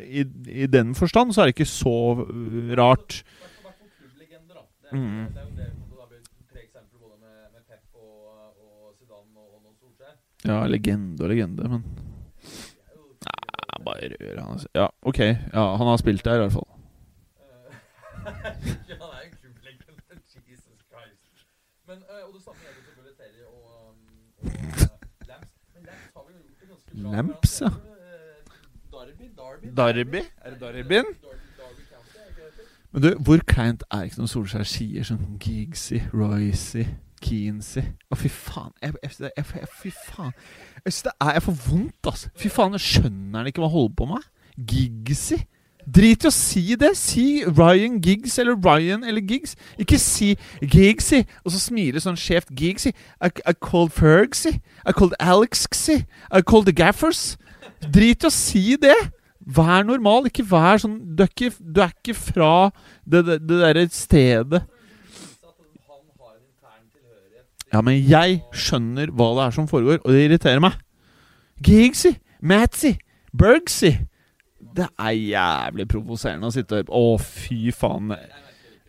Speaker 3: i, i den forstand så er det ikke så rart.
Speaker 4: I hvert fall- i hvert fall klubblegender, da. Det er,
Speaker 3: Mhm.
Speaker 4: det er jo det det har blitt tre eksempler både med, med Pep og, og Zidane og, og nå Solskjær.
Speaker 3: Ja, legende og legende, men ja, bare rør han altså. Ja, ok. Ja, han har spilt der, i hvert fall.
Speaker 4: Han er jo klubblegende. Jesus Christ. Men, eh, og det samme gjelder selvfølgelig Terry og, um, og eh, Lamps. Men Lamps har vel gjort det ganske bra.
Speaker 3: Lamps, ja.
Speaker 4: Eh? Darby?
Speaker 3: Er det
Speaker 4: er heter?
Speaker 3: Men du, hvor kleint er ikke noen Solskjær sier sånn Gigsy, Roycey, Keensy Å, fy faen. Jeg, jeg, jeg, fy faen. Jeg synes det er Jeg får vondt, altså. Fy faen, jeg skjønner han ikke hva han holder på med? Gigsy. Drit i å si det. Si Ryan Giggs eller Ryan eller Giggs. Ikke si Giggsy, og så smile sånn skjevt. Giggsy. I, I called Fergsy. I called Alexsy. I called the Gaffers. Drit i å si det. Vær normal, ikke vær sånn Du er ikke, du er ikke fra det, det, det derre stedet.
Speaker 4: Vise at han har en intern tilhørighet. til-
Speaker 3: Ja, men jeg skjønner hva det er som foregår, og det irriterer meg. Giggsy, Matsy, Bergsy. Det er jævlig provoserende å sitte og. Å, fy faen.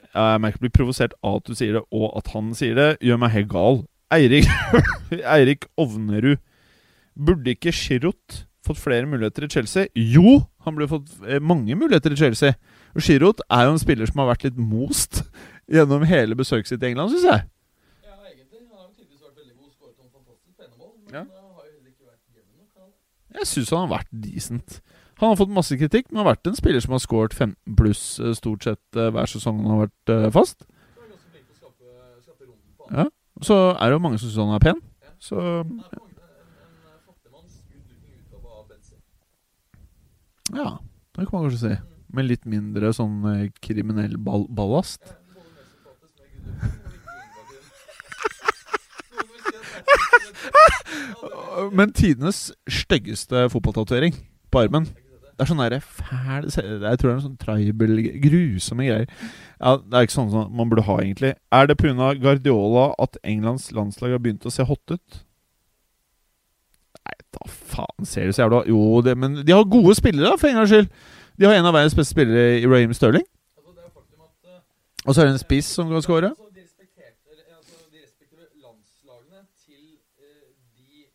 Speaker 3: Jeg merker jeg blir provosert av at du sier det, og at han sier det, gjør meg helt gal. Eirik, Eirik Ovnerud. Burde ikke Giroud fått flere muligheter i Chelsea? Jo, han burde fått eh, mange muligheter i Chelsea. Og Giroud er jo en spiller som har vært litt most gjennom hele besøket sitt i England, syns jeg.
Speaker 4: Ja, egentlig. Han har jo tydeligvis vært veldig god, skåret noen fantastisk pene mål. Men
Speaker 3: Ja.
Speaker 4: eh, har jo heller ikke vært jevn nok. Han.
Speaker 3: Jeg syns han har vært decent. Han har fått masse kritikk, men har vært en spiller som har scoret 15 pluss eh, stort sett eh, hver sesong han har vært eh, fast. Ja. Så er det jo mange som syns han er pen. Så
Speaker 4: Benzi.
Speaker 3: ja, det kan man kanskje si. Med litt mindre sånn kriminell ball ballast.
Speaker 4: Ja, både mer sympatisk med good-looking og ikke innvandrende. Noen vil si at det er Ja, det-
Speaker 3: Men tidenes styggeste fotballtatovering på armen.
Speaker 4: det er
Speaker 3: sånn der fæl Jeg tror det er en sånn tribal Grusomme greier. Ja, Det er ikke sånn som man burde ha, egentlig. Er det pga. Guardiola at Englands landslag har begynt å se hot ut? Nei, da faen ser det så jævla Jo, det, men de har gode spillere, for en gangs skyld. De har en av verdens beste spillere i Raheem Sterling.
Speaker 4: Altså, eh,
Speaker 3: Og så er det en spiss som kan score.
Speaker 4: Altså, de, respekterte, eller, altså, de respektive landslagene til eh, de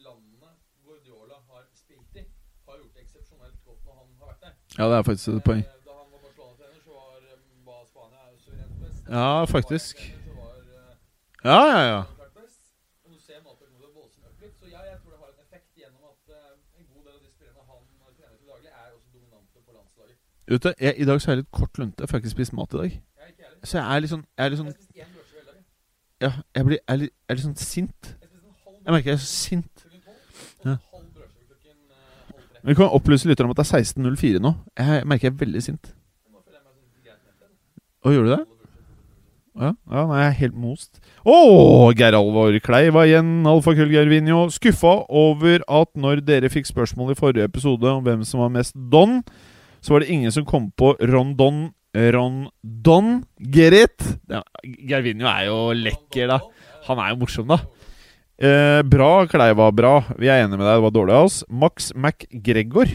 Speaker 4: landene Guardiola har spilt i, har gjort det eksepsjonelt godt når han har vært der.
Speaker 3: Ja, det er faktisk et poeng.
Speaker 4: Eh, Da han var Barcelona-trener, så var, eh, var Spania er jo suverent best.
Speaker 3: Ja, faktisk.
Speaker 4: Da han var trener, så var, eh,
Speaker 3: Ja, ja, ja.
Speaker 4: klart best. Og du ser nå at det kommer til å voldsomt oppgitt. Så ja, jeg tror det har en effekt gjennom at det er faktisk et poeng. Ja, faktisk. Ja, ja, ja.
Speaker 3: Vet du, jeg, I dag så er jeg litt kort lunte, jeg har ikke spist mat i dag. Så jeg er litt sånn Jeg er litt sånn. Ja, jeg blir er litt, er litt sånn sint.
Speaker 4: Jeg
Speaker 3: merker jeg er så sint. Ja.
Speaker 4: en halv brødskive klokken eh, halv tre.
Speaker 3: Vi kan opplyse lytterne om at det er 16.04 nå. Jeg merker jeg er veldig sint. Å, gjør du det? Ja, ja nei, jeg er helt most. Å, Geir Alvor Kleiva igjen, alfakrøll Gervinho. Skuffa over at når dere fikk spørsmål i forrige episode om hvem som var mest Don, så var det ingen som kom på Rondon Rondon Gerrit. Ja, Gervinho er jo lekker, da. Han er jo morsom, da. Eh, bra, Kleiva. Bra. Vi er enige med deg. Det var dårlig av oss. Max McGregor.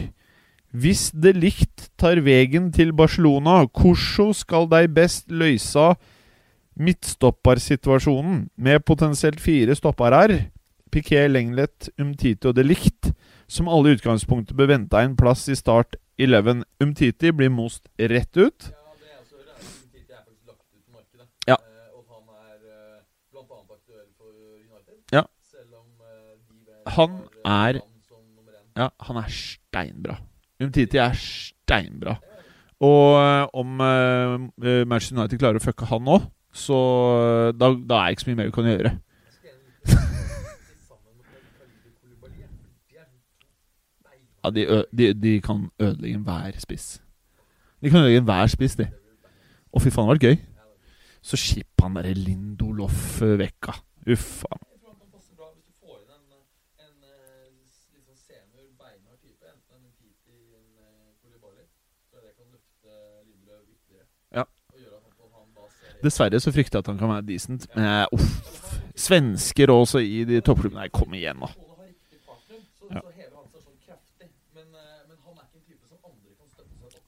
Speaker 3: Hvis det likt tar vegen til Barcelona, hvordan skal de best løse midtstoppersituasjonen med potensielt fire stopper her? Piquet, Lenglet, Umtiti og De Licht, som alle i utgangspunktet bør vente en plass i start 11. Umtiti blir most rett ut.
Speaker 4: Ja, det jeg også hører, er at Umtiti er faktisk lagt ut på markedet.
Speaker 3: Ja.
Speaker 4: Eh, og at han er eh, blant annet aktuell for United.
Speaker 3: Ja.
Speaker 4: Selv om eh, de vel
Speaker 3: Han er-
Speaker 4: eh.
Speaker 3: Ja, han er steinbra. Umtiti er steinbra. Og øh, om uh, Manchester United klarer å fucke han òg, så øh, da, da er det ikke så mye mer vi kan gjøre. Ja, de, de, de kan ødelegge enhver spiss. De kan ødelegge enhver spiss, de. Å, fy faen, det hadde vært gøy. Så skip han derre Lindolof vekka. Uff a
Speaker 4: Jeg tror han kan passe bra hvis du får inn en, en eh, s- litt sånn senior, beinhard type. Enten en Titi en eh, Koulibaly. Så det kan løfte Lindeløv ytterligere.
Speaker 3: Ja.
Speaker 4: Og gjøre at han, han da ser
Speaker 3: Dessverre så frykter jeg at han kan være decent. Men jeg- uff. Svensker også i de toppklubbene. Nei, kom igjen, da. Ja.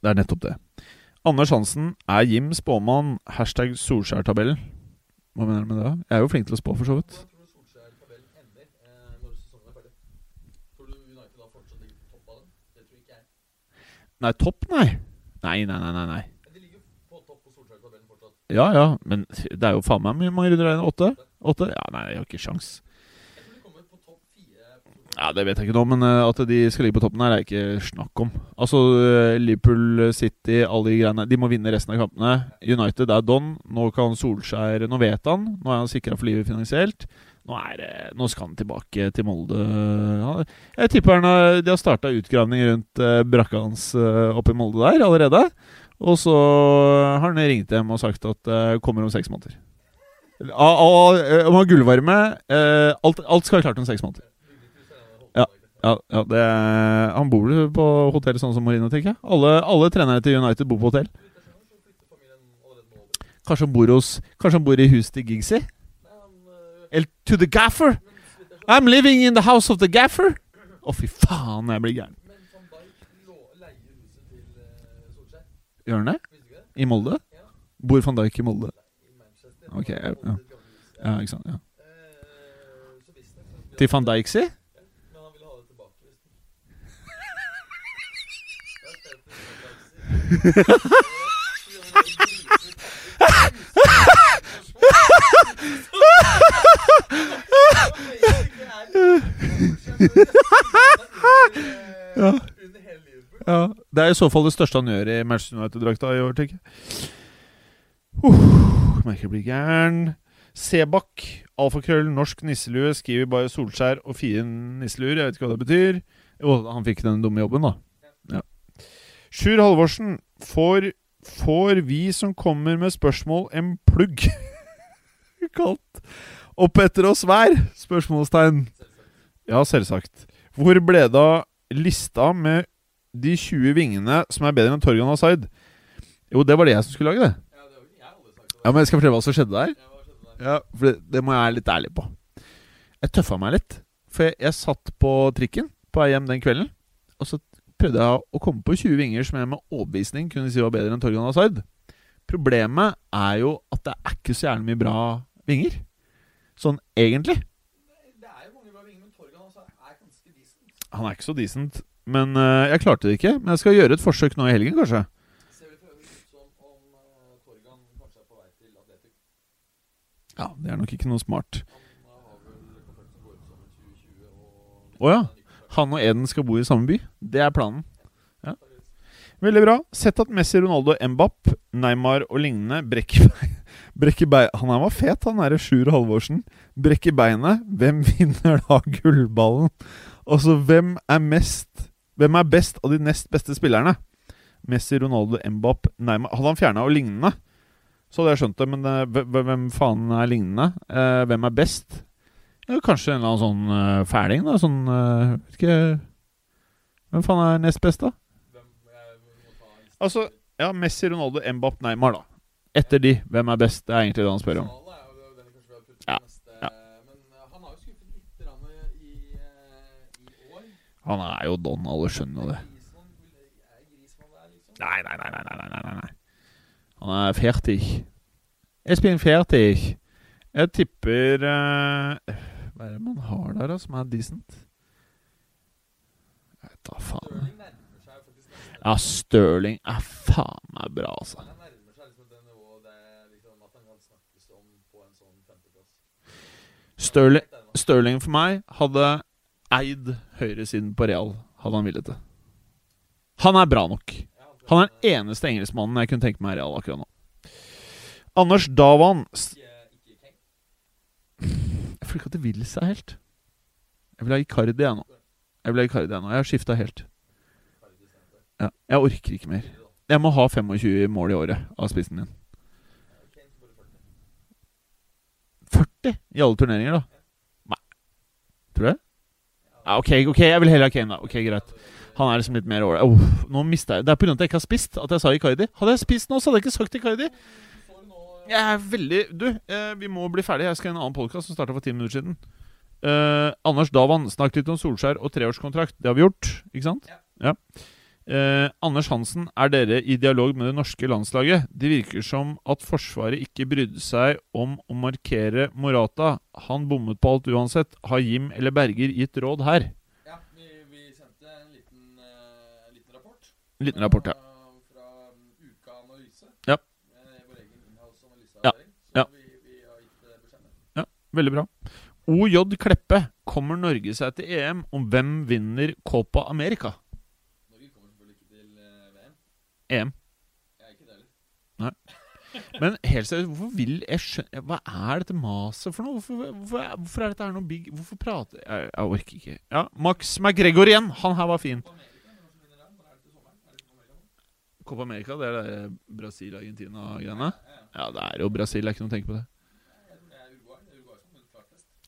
Speaker 3: Det er nettopp det. Anders Hansen er Jim spåmann. Hashtag Solskjær-tabellen. Hva mener du med det? Jeg er jo flink til å spå, for så vidt. Nei, topp, nei. Nei, nei, nei. nei, nei.
Speaker 4: Men de ligger jo på topp på Solskjær-tabellen fortsatt.
Speaker 3: Ja, ja, men det er jo faen meg mye mange runder der det? Åtte? Åtte? Ja, nei, jeg har ikke sjans. Ja, Det vet jeg ikke nå, men eh, at de skal ligge på toppen her, er ikke snakk om. Altså, eh, Liverpool, City, alle de greiene De må vinne resten av kampene. United er don. Nå kan Solskjær Nå vet han. Nå er han sikra for livet finansielt. Nå, er, nå skal han tilbake til Molde. Jeg tipper han de har starta utgravning rundt eh, brakka hans eh, oppe i Molde der allerede. Og så har han ringt dem og sagt at det kommer om seks måneder. Ah, ah, eh, Om har gullvarme eh, alt, alt skal være klart om seks måneder. Ja, ja, ja det Han bor på hotell sånn som Marino, tenker jeg. Alle, alle trenere til United bor på hotell. Kanskje han bor hos Kanskje han bor i huset til Giggsy? Eller to the gaffer? I'm living in the house of the gaffer! Å, fy faen, jeg blir gæren.
Speaker 4: Men van Dijk lå- leier huset til eh, Solskjær.
Speaker 3: Gjør han det? I Molde? Bor van Dijk i Molde? Ok, ja, ja. Ikke sant? ja Til van Dijk, si?
Speaker 4: Men han ville ha det tilbake, visstnok.
Speaker 3: Ja. Ja, Det er i så fall det største han gjør i Manchester United-drakta i år, tenker jeg. Uh, merker jeg blir gæren. Sebakk, alfakrøll, norsk nisselue, skriver bare Solskjær og fien nisseluer. Jeg vet ikke hva det betyr. Jo, han fikk den dumme jobben, da. Ja. Sjur Halvorsen, får, får vi som kommer med spørsmål, en plugg? Kalt opp etter oss hver? Spørsmålstegn. Ja, selvsagt. Hvor ble det av lista med de 20 vingene som er bedre enn Torgan Asaid? Jo, det var det jeg som skulle lage det.
Speaker 4: Ja, det
Speaker 3: Men jeg skal fortelle hva som skjedde der.
Speaker 4: Ja,
Speaker 3: for det, det må jeg være litt ærlig på. Jeg tøffa meg litt. For jeg, jeg satt på trikken på vei hjem den kvelden, og så prøvde jeg å komme på 20 vinger som jeg med overbevisning kunne si var bedre enn Torgan Asaid. Problemet er jo at det er ikke så jævlig mye bra vinger. Sånn egentlig.
Speaker 4: Det er jo mange bra vinger, men Torgan altså er ganske decent.
Speaker 3: Han er ikke så decent. Men uh, jeg klarte det ikke. Men jeg skal gjøre et forsøk nå i helgen, kanskje.
Speaker 4: Eh.
Speaker 3: Ja, Det er nok ikke noe smart.
Speaker 4: Å eh, har vel kontrakt som går ut sommer 2020 og
Speaker 3: Å ja. Han og Eden skal bo i samme by. Det er planen. Ja. Veldig bra. Sett at Messi, Ronaldo, Mbapp, Neymar og lignende brekker bein Han her var fet, han derre Sjur Halvorsen. Brekker beinet. Hvem vinner da gullballen? Altså, hvem er mest Hvem er best av de nest beste spillerne? Messi, Ronaldo, Mbapp, Neymar Hadde han fjerna og lignende, så hadde jeg skjønt det. Men eh, hve- hve- hvem faen er lignende? Eh, hvem er best? Kanskje en eller annen sånn eh, fæling, da. Sånn Vet ikke Hvem faen er nest best, da? Altså, ja, Messi, Ronaldo, Mbapp, Neymar, da. Etter de, hvem er best? Det er egentlig det han spør om.
Speaker 4: Sala er jo den kanskje vi har puttet
Speaker 3: Ja,
Speaker 4: neste,
Speaker 3: ja.
Speaker 4: Men eh, han har jo skuffet litt grann i, eh, i år.
Speaker 3: Han er jo Don, alle skjønner det. Nei, nei, nei, nei, nei, nei, nei, nei. Han er fertig. Espen fertig. Jeg tipper uh, Hva er det man har der, da, som er decent? Jeg vet da faen. Ja, Stirling er faen meg bra, altså.
Speaker 4: Liksom liksom sånn.
Speaker 3: Stirling, Stirling for meg hadde eid høyresiden på Real, hadde han villet det. Han er bra nok. Han er den eneste engelskmannen jeg kunne tenke meg i Real akkurat nå. Anders Davan. Jeg føler ikke at det vil seg helt. Jeg vil ha Icardi jeg nå. Jeg vil ha Icardi jeg nå. Jeg har skifta helt. Ja, jeg orker ikke mer. Jeg må ha 25 mål i året av spissen min.
Speaker 4: Kane får bare 40.
Speaker 3: 40 i alle turneringer, da? Nei. Tror du det? Ja, ok, ok, jeg vil heller ha Kane, da. Ok, Greit. Han er liksom litt mer ålreit. Oh, nå mista jeg Det er pga. at jeg ikke har spist at jeg sa Icardi. Hadde jeg spist nå, så hadde jeg ikke sagt Icardi. Jeg er veldig Du, eh, vi må bli ferdig. Jeg skal i en annen podkast som starta for ti minutter siden. Eh, Anders Davan snakket litt om Solskjær og treårskontrakt. Det har vi gjort, ikke sant? Ja. Ja. Eh, Anders Hansen, er dere i dialog med det norske landslaget? Det virker som at Forsvaret ikke brydde seg om å markere Morata. Han bommet på alt uansett. Har Jim eller Berger gitt råd her?
Speaker 4: Ja, vi, vi sendte en liten, uh, liten rapport.
Speaker 3: En liten rapport, ja.
Speaker 4: Fra, fra um, Uka Analyse.
Speaker 3: Ja.
Speaker 4: Eh, vår egen innholdsanalyse.
Speaker 3: Ja, ja.
Speaker 4: vi, vi har gitt eh, beskjed Ja,
Speaker 3: Veldig bra. OJ Kleppe. Kommer Norge seg til EM om hvem vinner Copa America?
Speaker 4: Norge kommer selvfølgelig ikke til eh, VM.
Speaker 3: EM.
Speaker 4: Jeg er ikke det heller.
Speaker 3: Men helt seriøst, hvorfor vil jeg skjønne Hva er dette maset for noe? Hvorfor, hvorfor, er- hvorfor er dette her noe big Hvorfor prater jeg, jeg orker ikke. Ja, Max McGregor igjen. Han her var fin.
Speaker 4: Copa America
Speaker 3: det er det Brasil-Argentina-greiene? Ja, det er jo Brasil. Det er ikke noe å tenke på det.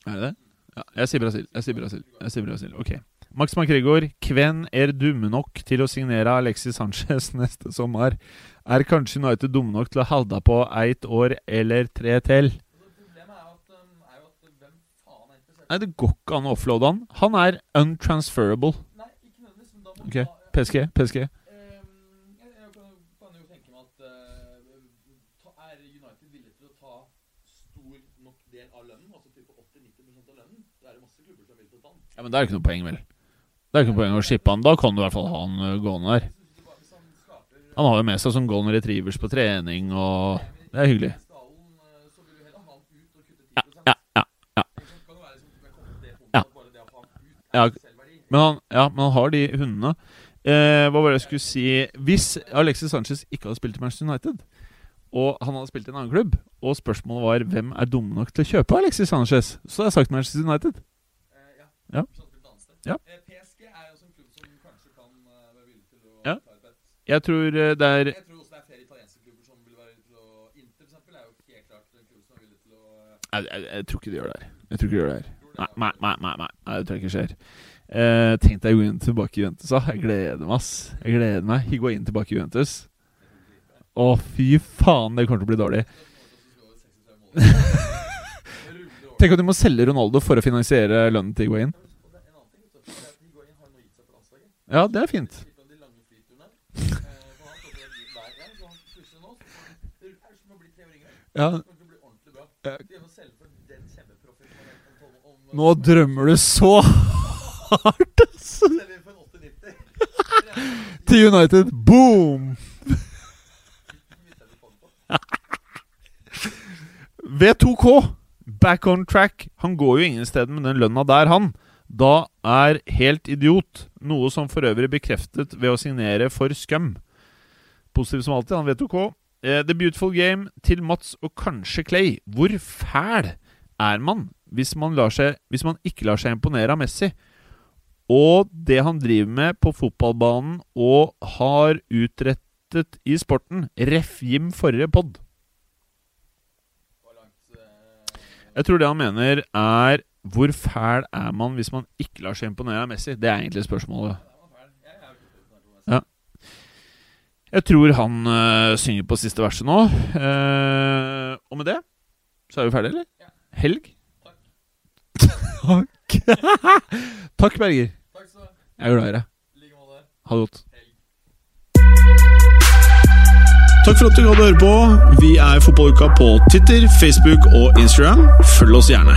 Speaker 4: Er det
Speaker 3: det? Ja, jeg sier Brasil. Jeg sier Brasil. Jeg sier Brasil. Ok. Max McGregor, hvem er dumme nok til å signere Alexis Sanchez neste sommer? Er kanskje United dumme nok til å holde på ett år eller tre til? Nei, det går ikke an å offloade han. Han er untransferable.
Speaker 4: Nei, ikke nødvendigvis, men da må
Speaker 3: Ok,
Speaker 4: du
Speaker 3: PSG, PSG.
Speaker 4: Ja, jeg, jeg kan, kan jo tenke meg at eh, Er United villig til å ta stor nok del av lønnen? Altså type 80-90% av lønnen? Da er det
Speaker 3: Men er ikke noe poeng, vel? Det er ikke noe poeng å shippe han. Da kan du i hvert fall ha han øh, gående der.
Speaker 4: Hvis han
Speaker 3: har jo med seg som golden retrievers på trening, og det er hyggelig.
Speaker 4: skallen, eh, så vil du heller ha han ut og kutte 10
Speaker 3: Ja, ja, ja. Men han, ja, men han har de hundene. Eh, hva var det jeg skulle si Hvis Alexis Sanchez ikke hadde spilt i Manchester United, og han hadde spilt i en annen klubb, og spørsmålet var hvem er dumme nok til å kjøpe Alexis Sanchez, så hadde jeg sagt Manchester United.
Speaker 4: Eh, ja.
Speaker 3: Ja.
Speaker 4: Eh, PSG er jo også en klubb som kanskje kan eh, være villig til å
Speaker 3: Ja.
Speaker 4: ta et bet.
Speaker 3: Jeg tror eh, det er
Speaker 4: Jeg tror også det er flere italienske klubber som vil være villig til å Inter for er jo helt klart en klubb som er villig til å eh,
Speaker 3: jeg, jeg, jeg tror ikke de gjør det her. Jeg tror ikke de gjør det her. Nei, nei, nei, nei, nei, det tror jeg ikke skjer. Eh, Tenk deg Higuain tilbake i Juventus. da. Jeg gleder meg, ass. Jeg gleder meg. Higuain tilbake i Juventus. Å, fy faen, det kommer til å bli dårlig. Tenk at du må selge Ronaldo for å finansiere lønnen til Higuain. Ja, det er fint. Ja, nå drømmer du så hardt, ass! Til United. Boom! V2K. Back on track. Han går jo ingen steder med den lønna der, han. Da er helt idiot, noe som for øvrig bekreftet ved å signere for Scum. Positiv som alltid, han vet OK. Eh, The Beautiful Game til Mats og kanskje Clay. Hvor fæl er man hvis man, seg, hvis man ikke lar seg imponere av Messi? Og det han driver med på fotballbanen og har utrettet i sporten. Ref. Jim forrige pod. Jeg tror det han mener, er hvor fæl er man hvis man ikke lar seg imponere av Messi? Det er egentlig spørsmålet. Ja. Jeg tror han øh, synger på siste verset nå. Uh, og med det så er vi ferdige, eller? Helg? Takk. Takk, Berger.
Speaker 4: Takk skal du ha.
Speaker 3: Jeg er glad i deg.
Speaker 4: Like måte.
Speaker 3: Ha det godt.
Speaker 1: Takk for at du hadde høre på. Vi er Fotballuka på Twitter, Facebook og Instagram. Følg oss gjerne.